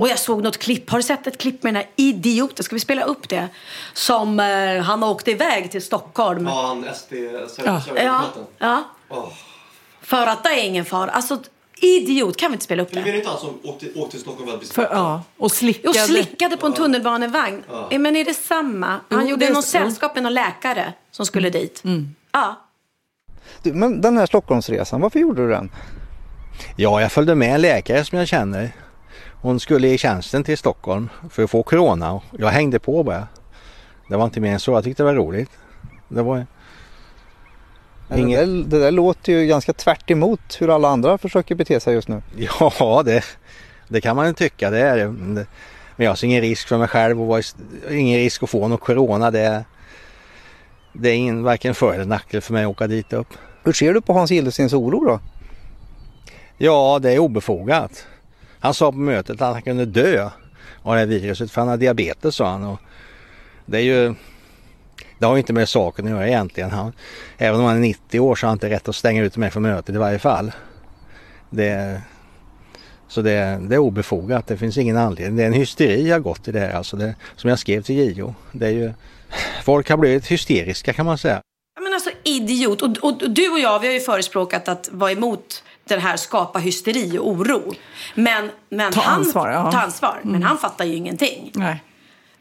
Och jag såg något klipp. Har du sett ett klipp med den här idioten? Ska vi spela upp det? Som eh, han åkte iväg till Stockholm. Ja, han SD... Ja, ja, ja. Åh. För att det är ingen fara. Alltså, idiot. Kan vi inte spela upp det? det inte han som åkte, åkte till Stockholm för att bli För, ja, och slickade. Och slickade på en tunnelbanevagn. Ja. Men är det samma? Han Jo, gjorde det är något så- sällskap med någon läkare som skulle dit. Ja. Du, men den här Stockholmsresan, varför gjorde du den? Ja, jag följde med en läkare som jag känner. Hon skulle i tjänsten till Stockholm för att få corona och jag hängde på bara. Det var inte mer än så. Jag tyckte det var roligt. Det var Men Det, där, det där låter ju ganska tvärt emot hur alla andra försöker bete sig just nu. Ja, det, det kan man ju tycka. Det är det. Men jag ser ingen risk för mig själv och vara i- ingen risk att få något corona. Det, det är ingen, varken för eller nackdel för mig att åka dit upp. Hur ser du på Hans Gillestens oro då? Ja, det är obefogat. Han sa på mötet att han kunde dö av det här viruset för han har diabetes sa han. Och det är ju det har ju inte med saken att göra egentligen. Han, även om han är 90 år så har han inte rätt att stänga ut mig från mötet i varje fall. Det, så det, det är obefogat. Det finns ingen anledning. Det är en hysteri har gått i det här. Alltså det, som jag skrev till JO. Det är ju, folk har blivit hysteriska kan man säga. Ja, Men alltså idiot. Och, och, och du och jag vi har ju förespråkat att vara emot den här skapa hysteri och oro. Men, men Ta han, ansvar, ja. Ta ansvar. Men Mm. han fattar ju ingenting. Nej.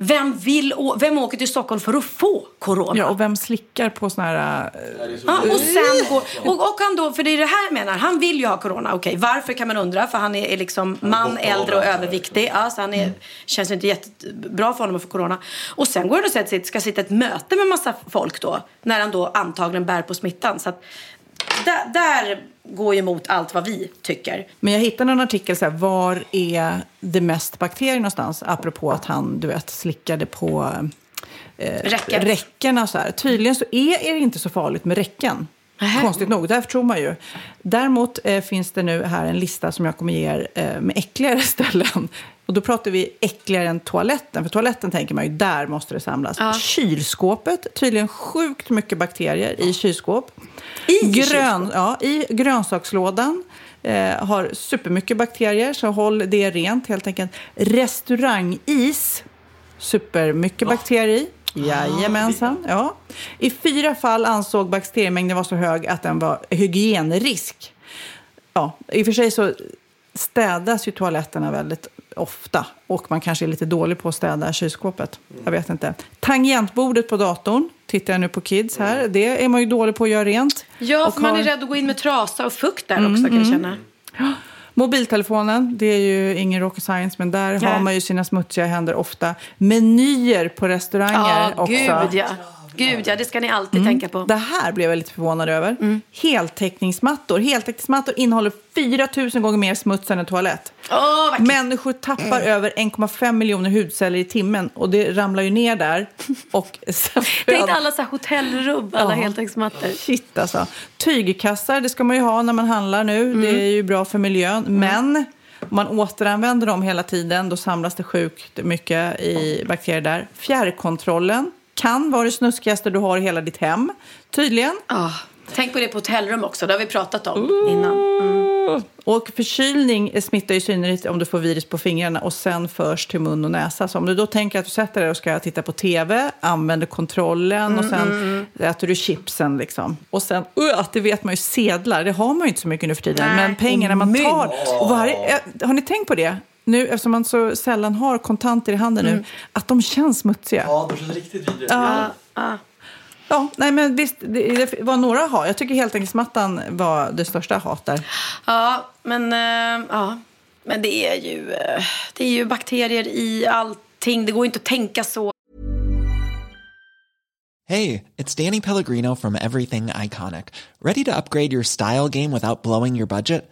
Vem, vill, vem åker till Stockholm för att få corona? Ja, och vem slickar på såna här... eh, Ja, och sen går, och, och han då, för det är det här jag menar, han vill ju ha corona. Okej, varför kan man undra? För han är, är liksom man, äldre och överviktig. Ja, så han är, känns inte jättebra för honom att få corona. Och sen går han och sätter sig, ska sitta ett möte med massa folk då. När han då antagligen bär på smittan. Så att, där, där går ju emot allt vad vi tycker. Men jag hittade en artikel så här, var är det mest bakterier någonstans? Apropå att han, du vet, slickade på eh, Räcken. räckena så här. Tydligen så är, det inte så farligt med räcken. Konstigt nog, därför tror man ju. Däremot eh, finns det nu här en lista som jag kommer ge er eh, med äckligare (laughs) ställen. Och då pratar vi äckligare än toaletten. För toaletten tänker man ju, där måste det samlas. Ja. Kylskåpet, tydligen sjukt mycket bakterier i kylskåp. I Grön, kylskåp? ja, I grönsakslådan eh, har supermycket bakterier, så håll det rent helt enkelt. Restaurangis, supermycket bakterier i. Jajamensan. Ja. I fyra fall ansåg bakteriemängden vara så hög att den var hygienrisk. Ja, I och för sig så städas ju toaletterna väldigt ofta och man kanske är lite dålig på att städa kylskåpet. Jag vet inte. Tangentbordet på datorn, tittar jag nu på Kids här, det är man ju dålig på att göra rent. Ja, för man har- är rädd att gå in med trasa och fukt där Mm, också kan jag mm. känna. (gasps) Mobiltelefonen, det är ju ingen rocket science, men där Nej. har man ju sina smutsiga händer ofta. Menyer på restauranger Ja, också. gud ja. Gud ja, det ska ni alltid Mm. tänka på. Det här blev jag lite förvånad över. Mm. Heltäckningsmattor. Heltäckningsmattor innehåller 4 000 gånger mer smuts än en toalett. Åh, Människor tappar över 1,5 miljoner hudceller i timmen och det ramlar ju ner där. Och (laughs) Tänk alla så här hotellrum, alla Ja. heltäckningsmattor. Shit alltså. Tygkassar, det ska man ju ha när man handlar nu. Mm. Det är ju bra för miljön. Men om man återanvänder dem hela tiden, då samlas det sjukt mycket i bakterier där. Fjärrkontrollen kan vara det snuskigaste du har i hela ditt hem, tydligen. Ah, tänk på det på hotellrum också, det har vi pratat om innan. Mm. Och förkylning smittar i synnerhet om du får virus på fingrarna och sen förs till mun och näsa. Så om du då tänker att du sätter dig och ska titta på tv, använder kontrollen och Mm, sen mm, äter du chipsen liksom. Och sen, uh, det vet man ju, sedlar, det har man ju inte så mycket nu för tiden. Nej, Men pengarna man tar, varje, eh, har ni tänkt på det? Nu, eftersom man så sällan har kontanter i handen Mm. nu, att de känns smutsiga. Ja, de känns riktigt vidriga. Ja. Ah. Ja, nej men visst, det, det var några hat. Jag tycker heltäckningsmattan var det största hat där. Ja, men, eh, ja. men det, är ju, eh, det är ju bakterier i allting. Det går inte att tänka så. Hey, it's Danny Pellegrino from Everything Iconic. Ready to upgrade your style game without blowing your budget?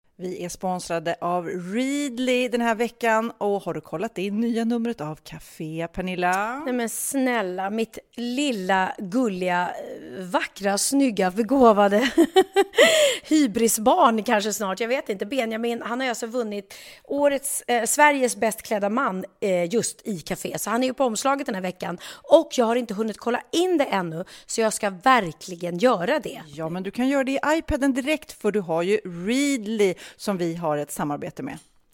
Vi är sponsrade av Readly den här veckan och har du kollat in nya numret av Café Pernilla? Nej men snälla, mitt lilla gulliga, eh, vackra, snygga, begåvade (laughs) hybrisbarn kanske snart, jag vet inte. Benjamin, han har alltså vunnit årets, eh, Sveriges bäst klädda man eh, just i Café, så han är ju på omslaget den här veckan. Och jag har inte hunnit kolla in det ännu, så jag ska verkligen göra det. Ja, men du kan göra det i iPaden direkt för du har ju Readly som vi har ett samarbete med.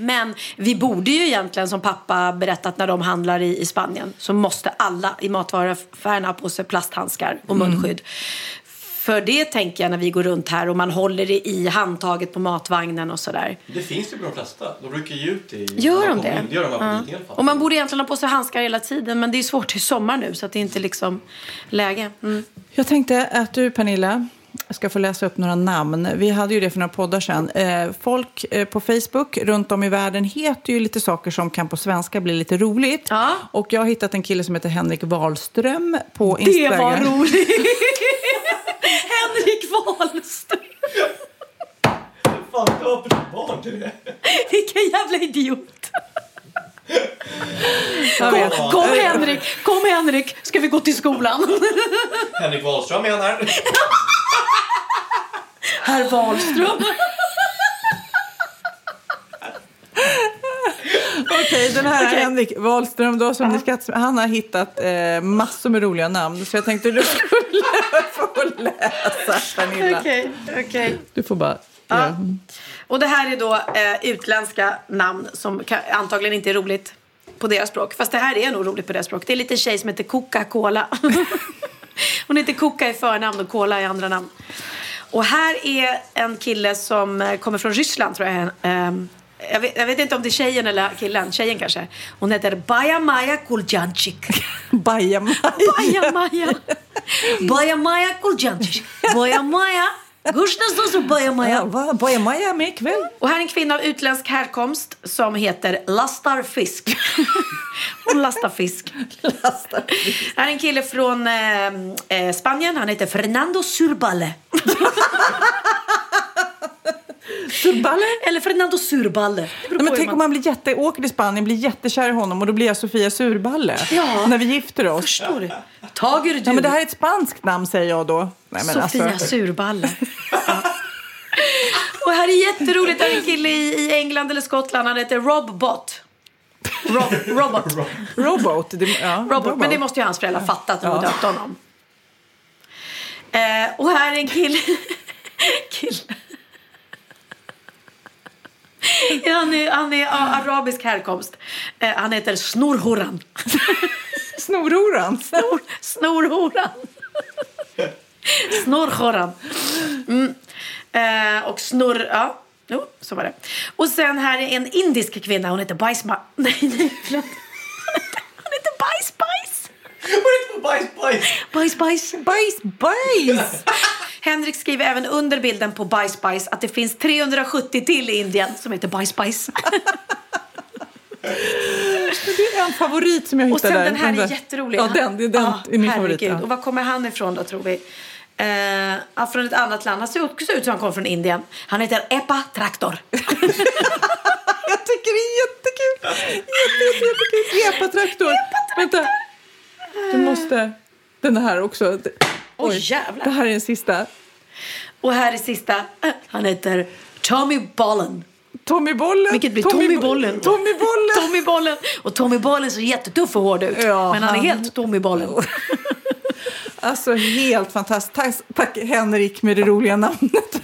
Men vi borde ju egentligen, som pappa berättat när de handlar i, i Spanien, så måste alla i matvaruaffärerna ha på sig plasthandskar och Mm. munskydd. För det tänker jag när vi går runt här och man håller det i handtaget på matvagnen och sådär. Det finns ju på de flesta. De rycker ju ut det i... Gör de det? Det gör de Ja. bilen i alla fall. Och man borde egentligen ha på sig handskar hela tiden men det är svårt i sommar nu så att det inte är liksom läge. Mm. Jag tänkte att du, Pernilla, ska få läsa upp några namn. Vi hade ju det för några poddar sedan. Eh, folk eh, på Facebook runt om i världen heter ju lite saker som kan på svenska bli lite roligt. Och jag har hittat en kille som heter Henrik Wahlström på Det Instagram. var roligt! (laughs) Henrik Wahlström! Fan, döper du barn till det? Vilken jävla idiot! Kom, kom Henrik, kom Henrik, ska vi gå till skolan? Henrik Wahlström är han här. Herr Wahlström. Okej, den här Okej. Henrik Wahlström då, som ni ska, han har hittat eh, massor med roliga namn. Så jag tänkte du skulle (laughs) få läsa, Pernilla. Okej, okej. Du får bara... Ja. göra. Och det här är då eh, utländska namn som ka- antagligen inte är roligt. på deras språk. Fast det här är nog roligt på deras språk. Det är en liten tjej som heter Coca-Cola. (laughs) Hon heter Coca i förnamn och Cola i andra namn. Och här är en kille som eh, kommer från Ryssland tror jag. Ehm, Jag vet, jag vet inte om det är tjejen eller killen. Tjejen kanske. Hon heter Baja Maja Kuljancic. (laughs) Baja Maja. Baja Maja. Baja Maja Kuljancic. Baja Maja. Gushna står så Baja Maja. Baja Maja med ikväll. Och här är en kvinna av utländsk härkomst som heter Lastar Fisk. (laughs) Hon lastar fisk. Här är en kille från eh, eh, Spanien. Han heter Fernando Surballe. (laughs) Surballe? (laughs) Eller Fernando Surballe. Nej, men tänk om man blir jätte, åker till Spanien, blir jättekär i honom och då blir jag Sofia Surballe. Ja. När vi gifter oss. Förstår du? Tager du? Ja, men det här är ett spanskt namn säger jag då. Nej, men Sofia alltså. Surballe. (laughs) Ja. Och här är jätteroligt. Här är en kille i, England eller Skottland. Han heter Rob Bott. Rob, robot. (laughs) Robot. Det, ja, Robot. Men det måste ju hans föräldrar fatta att de har döpt honom. Eh, och här är en kille. kille. Han är, han är av arabisk härkomst. Eh, han heter Snorhoran. Snorhoran? Snor, snorhoran. Snorhoran. Mm. Eh, och snurr... Ja, jo, så var det. Och sen här är en indisk kvinna. Hon heter Bajsma... Nej, nej, förlåt. Hon heter Bajsbajs. Hon heter Bajsbajs. Bajsbajs. Bajsbajs. (laughs) Henrik skriver även under bilden på Bajsbajs att det finns 370 till i Indien som heter Bajsbajs. Det är en favorit som jag Och hittade sen där. den här är jätterolig. Ja, den, den Ja, är min favorit. herregud. Ja. Och var kommer han ifrån då tror vi? Eh, från ett annat land. Han ser också ut som han kommer från Indien. Han heter Epa Traktor. (laughs) Jag tycker det är jättekul. Jätte, jätte, jättekul. Epatraktor. Vänta. Du måste... Den här också. Oj, jävlar. Det här är den sista. Och här är sista. Han heter Tommy Bollen. Tommy Bollen. Vilket blir Tommy Tommy, Bo- Bollen. Tommy Bollen. (laughs) Tommy Bollen. Och Tommy Bollen ser jättetuff och hård ut. Ja, men han är han- helt Tommy Bollen. Alltså helt fantastiskt. Tack, tack Henrik med det roliga namnet.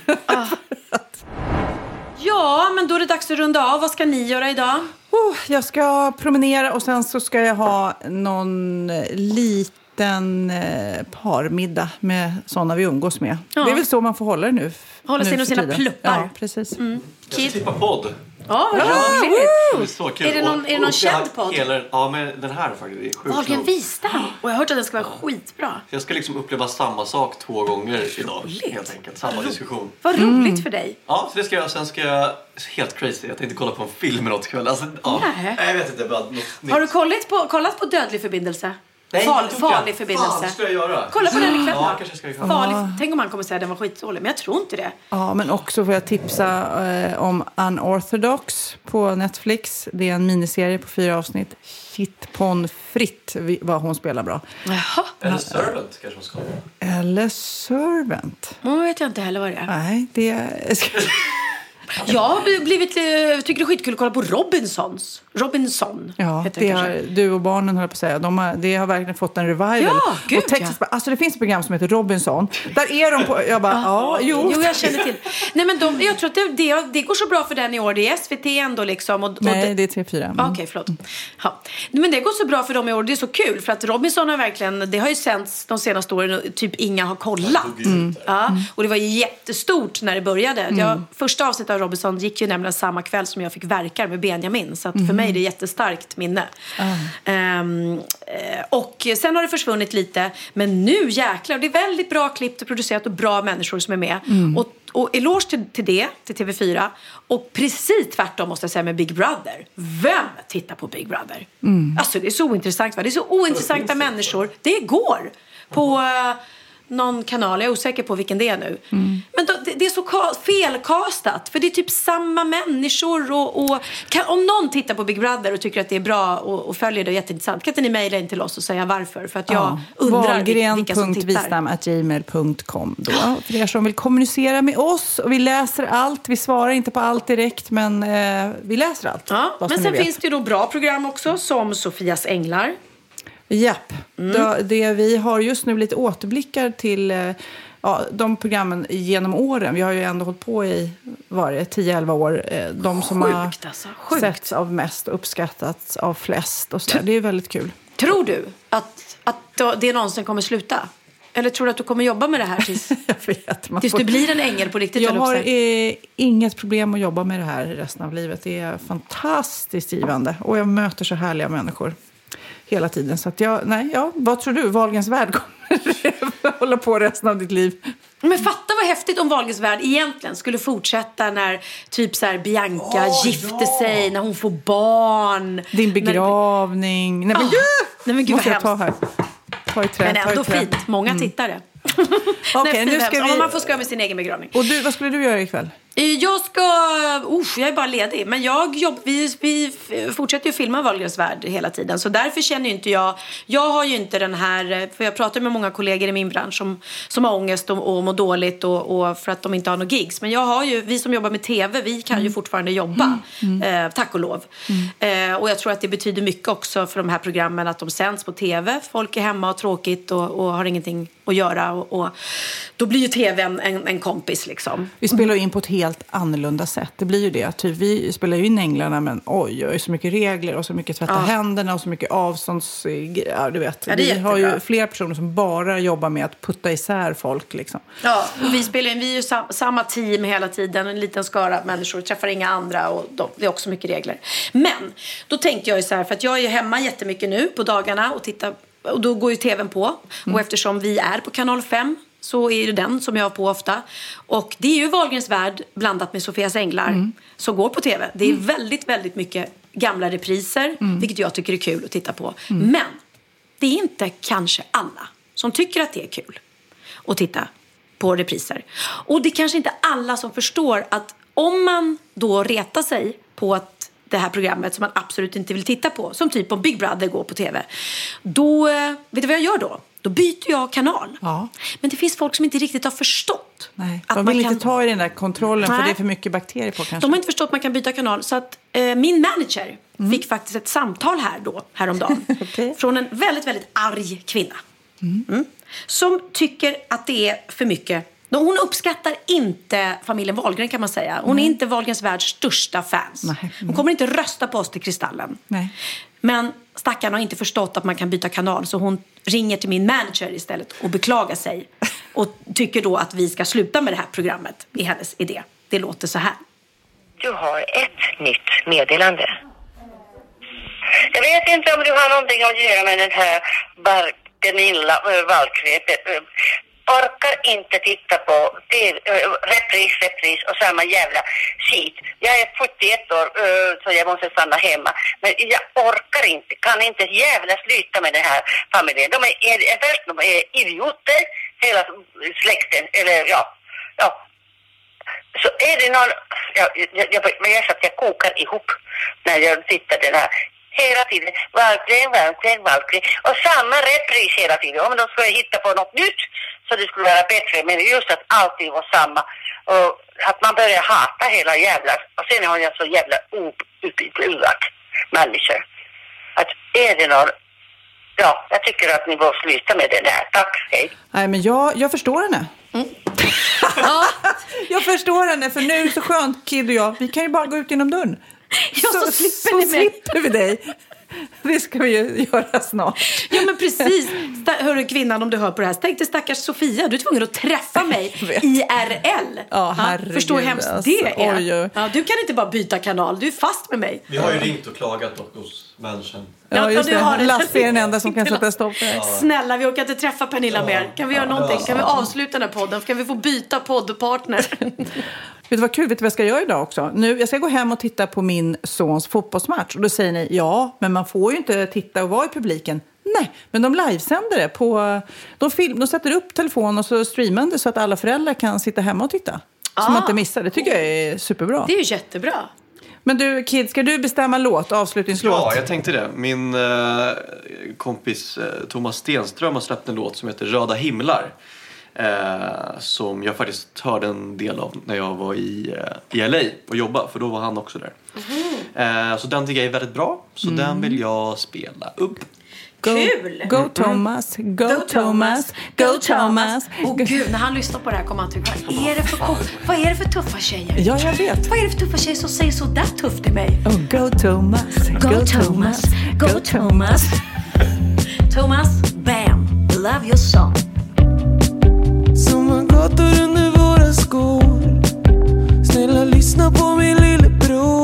Ja, men då är det dags att runda av. Vad ska ni göra idag? Oh, jag ska promenera och sen så ska jag ha någon liten eh, parmiddag med sådana vi umgås med. Ja. Det är väl så man får hålla det nu. Hålla sig inom sina pluppar. Ja, precis. Mm. Jag ska tippa podd. Ja, vad roligt. Det är så kul. Är det någon- Och- är det någon känd podd? Hela, ja, men den här faktiskt. Det är sjukt Wahlgren. Wistam. Och jag har hört att den ska vara skitbra. Jag ska liksom uppleva samma sak två gånger idag. Helt enkelt. Samma diskussion. Vad roligt för dig. Ja, så det ska jag. Sen ska jag... Helt crazy. Jag tänkte kolla på en film något ikväll. Alltså, ja. Nej. Jag vet inte. Bara något nytt. Har du kollat på, kollat på Dödlig förbindelse? Nej, Fal, farlig förbindelse. Fan, det ska jag göra. Kolla på den ikväll Ja, kanske ska. Farlig, Tänk om han kommer säga att den var skitdålig. Men jag tror inte det. Ja, men också får jag tipsa eh, om Unorthodox på Netflix. Det är en miniserie på fyra avsnitt. Shit pon fritt vad hon spelar bra. Jaha. Eller Servant kanske hon ska. Eller Servant. Nu vet jag inte heller vad det är. Nej, det... (laughs) Jag har blivit, eh, tycker det är skitkul att kolla på Robinsons. Robinson Ja, heter det det har, du och barnen höll på att säga. De har, det har verkligen fått en revival. Ja, gud, och Texas, alltså det finns ett program som heter Robinson. Där är de på... Jag bara, ja, jo. Jo, jag känner till. Nej, men de, jag tror att det, det, det går så bra för den i år. Det är SVT ändå liksom. Och, och Nej, det är TV4. Mm. Ah, Okej, förlåt. Ja. Men det går så bra för dem i år. Det är så kul. För att Robinson har verkligen, det har ju sänts de senaste åren och typ inga har kollat. Mm. Ja. Och det var jättestort när det började. Jag, första avsnittet av Robinson gick ju nämligen samma kväll som jag fick verkar med Benjamin. Så att för mig är det ett jättestarkt minne. Ehm, eh, och sen har det försvunnit lite. Men nu jäklar. Det är väldigt bra klippt och producerat och bra människor som är med. Och, och eloge till, till det, till TV4. Och precis tvärtom måste jag säga med Big Brother. Vem tittar på Big Brother? Alltså det är så ointressant va? Det är så ointressanta människor. Det går på eh, någon kanal, jag är osäker på vilken det är nu. Men då, det, det är så ka- felkastat. För det är typ samma människor. Och, och kan, om någon tittar på Big Brother och tycker att det är bra och, och följer det jätteintressant. Kan inte ni mejla in till oss och säga varför? För att jag undrar vil- vilka som tittar. Då. (gasps) För er som vill kommunicera med oss. Och vi läser allt. Vi svarar inte på allt direkt, men eh, vi läser allt. Ja, men sen finns det då bra program också som Sofias Änglar. Japp. Mm. Då, det vi har just nu lite återblickar till eh, ja, de programmen genom åren. Vi har ju ändå hållit på i vad är det, 10-11 år. Eh, De som har Sjukt alltså, sjukt. setts av mest och uppskattats av flest. Och så. Det är väldigt kul. Tror du att, att det någonsin kommer sluta? Eller tror du att du kommer jobba med det här tills, (laughs) Man tills får- du blir en ängel på riktigt? Jag har eh, inget problem att jobba med det här resten av livet. Det är fantastiskt givande. Och jag möter så härliga människor hela tiden. Så att jag, nej, ja, vad tror du? Wahlgrens värld kommer (laughs) hålla på resten av ditt liv? Men fatta vad häftigt om Wahlgrens värld egentligen skulle fortsätta när typ så här Bianca gifter sig, när hon får barn. Din begravning. Nej, men, Ah, nej, men gud måste vad jag ta hemskt. här. Ta i trä, Men ta i ändå fint. Många Mm. tittare. Okej, (laughs) Nej, nu ska hemskt. vi- Ja, Man får skoja med sin egen begravning. Och du, vad skulle du göra ikväll? Eh, Jag ska... Usch, jag är bara ledig. Men jag jobb, vi, vi fortsätter ju filma Wahlgrens värld hela tiden. Så därför känner inte jag... Jag har ju inte den här... För jag pratar med många kollegor i min bransch som, som har ångest och, och mår dåligt och, och för att de inte har några gigs. Men jag har ju... Vi som jobbar med tv, vi kan ju fortfarande jobba. Eh, tack och lov. Eh, och jag tror att det betyder mycket också för de här programmen att de sänds på tv. Folk är hemma och tråkigt och, och har ingenting att göra. Och, och då blir ju tv en, en, en kompis liksom. Vi spelar in på ett helt annorlunda sätt. Det blir ju det. Typ, vi spelar ju in Änglarna, men oj, oj, så mycket regler och så mycket tvätta Ja. händerna och så mycket avstånds... Ja, du vet. Ja, vi har ju flera personer som bara jobbar med att putta isär folk. Liksom. Ja, och vi spelar in, vi är ju sam, samma team hela tiden, en liten skara människor, träffar inga andra och de, det är också mycket regler. Men då tänkte jag ju så här, för att jag är ju hemma jättemycket nu på dagarna och tittar, och då går ju tvn på. Och eftersom vi är på kanal 5 så är det den som jag har på ofta. Och det är ju Wahlgrens värld blandat med Sofias änglar som går på tv. Det är väldigt, väldigt mycket gamla repriser, vilket jag tycker är kul att titta på. Men det är inte kanske alla som tycker att det är kul att titta på repriser. Och det är kanske inte alla som förstår att om man då retar sig på att det här programmet som man absolut inte vill titta på, som typ om Big Brother går på tv, då, eh, vet du vad jag gör då? Då byter jag kanal. Men det finns folk som inte riktigt har förstått. Nej, Att de man vill kan- inte ta i den där kontrollen för Nej. det är för mycket bakterier på kanske. De har inte förstått att man kan byta kanal. Så att eh, min manager Mm. fick faktiskt ett samtal här då, häromdagen. (laughs) Från en väldigt, väldigt arg kvinna. Mm. Som tycker att det är för mycket. Hon uppskattar inte familjen Wahlgren kan man säga. Hon är Nej. inte Wahlgrens världs största fans. Nej. Hon kommer inte rösta på oss till Kristallen. Nej. Men stackaren har inte förstått att man kan byta kanal så hon ringer till min manager istället och beklagar sig. Och tycker då att vi ska sluta med det här programmet i hennes idé. Det låter så här. Du har ett nytt meddelande. Jag vet inte om du har någonting att göra med den här Bar- Gunilla Wahlgren. Äh, Orkar inte titta på TV, äh, eh, repris, repris och samma jävla skit. Jag är 41 år äh, så jag måste stanna hemma. Men jag orkar inte, kan inte jävla sluta med den här familjen. De är, är, är, först, de är idioter, hela släkten, eller ja, ja, så är det någon... Jag, jag, jag, jag att jag kokar ihop när jag tittar den här. Hela tiden. Valgren, Valgren, Valgren. Och samma repris hela tiden. Om de skulle hitta på något nytt så det skulle vara bättre. Men just att allting var samma. Och att man börjar hata hela jävla... Och sen har jag så jävla outbildad människor. Att är det någon... Ja, jag tycker att ni bör sluta med det där. Tack, hej. Nej, men jag, jag förstår henne. (laughs) jag förstår henne, för nu är det så skönt, Kid och jag. Vi kan ju bara gå ut genom dörren. (laughs) Ja, så slipper så ni mig. slipper vi dig. Det ska vi ju göra snart. Ja men precis. Hörru kvinnan om du hör på det här. Tänk dig stackars Sofia. Du är tvungen att träffa mig IRL. Ja, herregud, Förstå hur hemskt alltså. det är. Oj, oj. Ja, du kan inte bara byta kanal. Du är fast med mig. Vi har ju ringt och klagat dock hos managern. Ja, just du har det. Lasse är den enda som kan sätta stopp för det. Snälla, vi orkar inte träffa Pernilla mer. Kan vi göra någonting? Kan vi avsluta den här podden? Kan vi få byta poddpartner? (laughs) Vet du vad kul? Vet du vad jag ska göra idag också? Nu, jag ska gå hem och titta på min sons fotbollsmatch. Och då säger ni, ja, men man får ju inte titta och vara i publiken. Nej, men de livesänder det. På, de, film, de sätter upp telefon och så streamar det så att alla föräldrar kan sitta hemma och titta. Så man Ah. inte missar. Det tycker jag är superbra. Det är ju jättebra. Men du, Kid, ska du bestämma låt, avslutningslåt? Ja, jag tänkte det. Min eh, kompis eh, Thomas Stenström har släppt en låt som heter Röda himlar. Eh, som jag faktiskt hörde en del av när jag var i, eh, i LA och jobbade för då var han också där. Mm. Eh, så den tycker jag är väldigt bra så mm. den vill jag spela upp. Go, Kul! Go mm. Thomas, go, go Thomas, go Thomas. Åh oh, gud, när han lyssnar på det här kommer han tycka, vad är det för, vad är det för tuffa tjejer? Ja, jag vet. Vad är det för tuffa tjejer som säger sådär tufft till mig? Oh, go Thomas, go, go Thomas, go Thomas. Thomas, bam, love your song gator under våra skor. Snälla lyssna på min lillebror.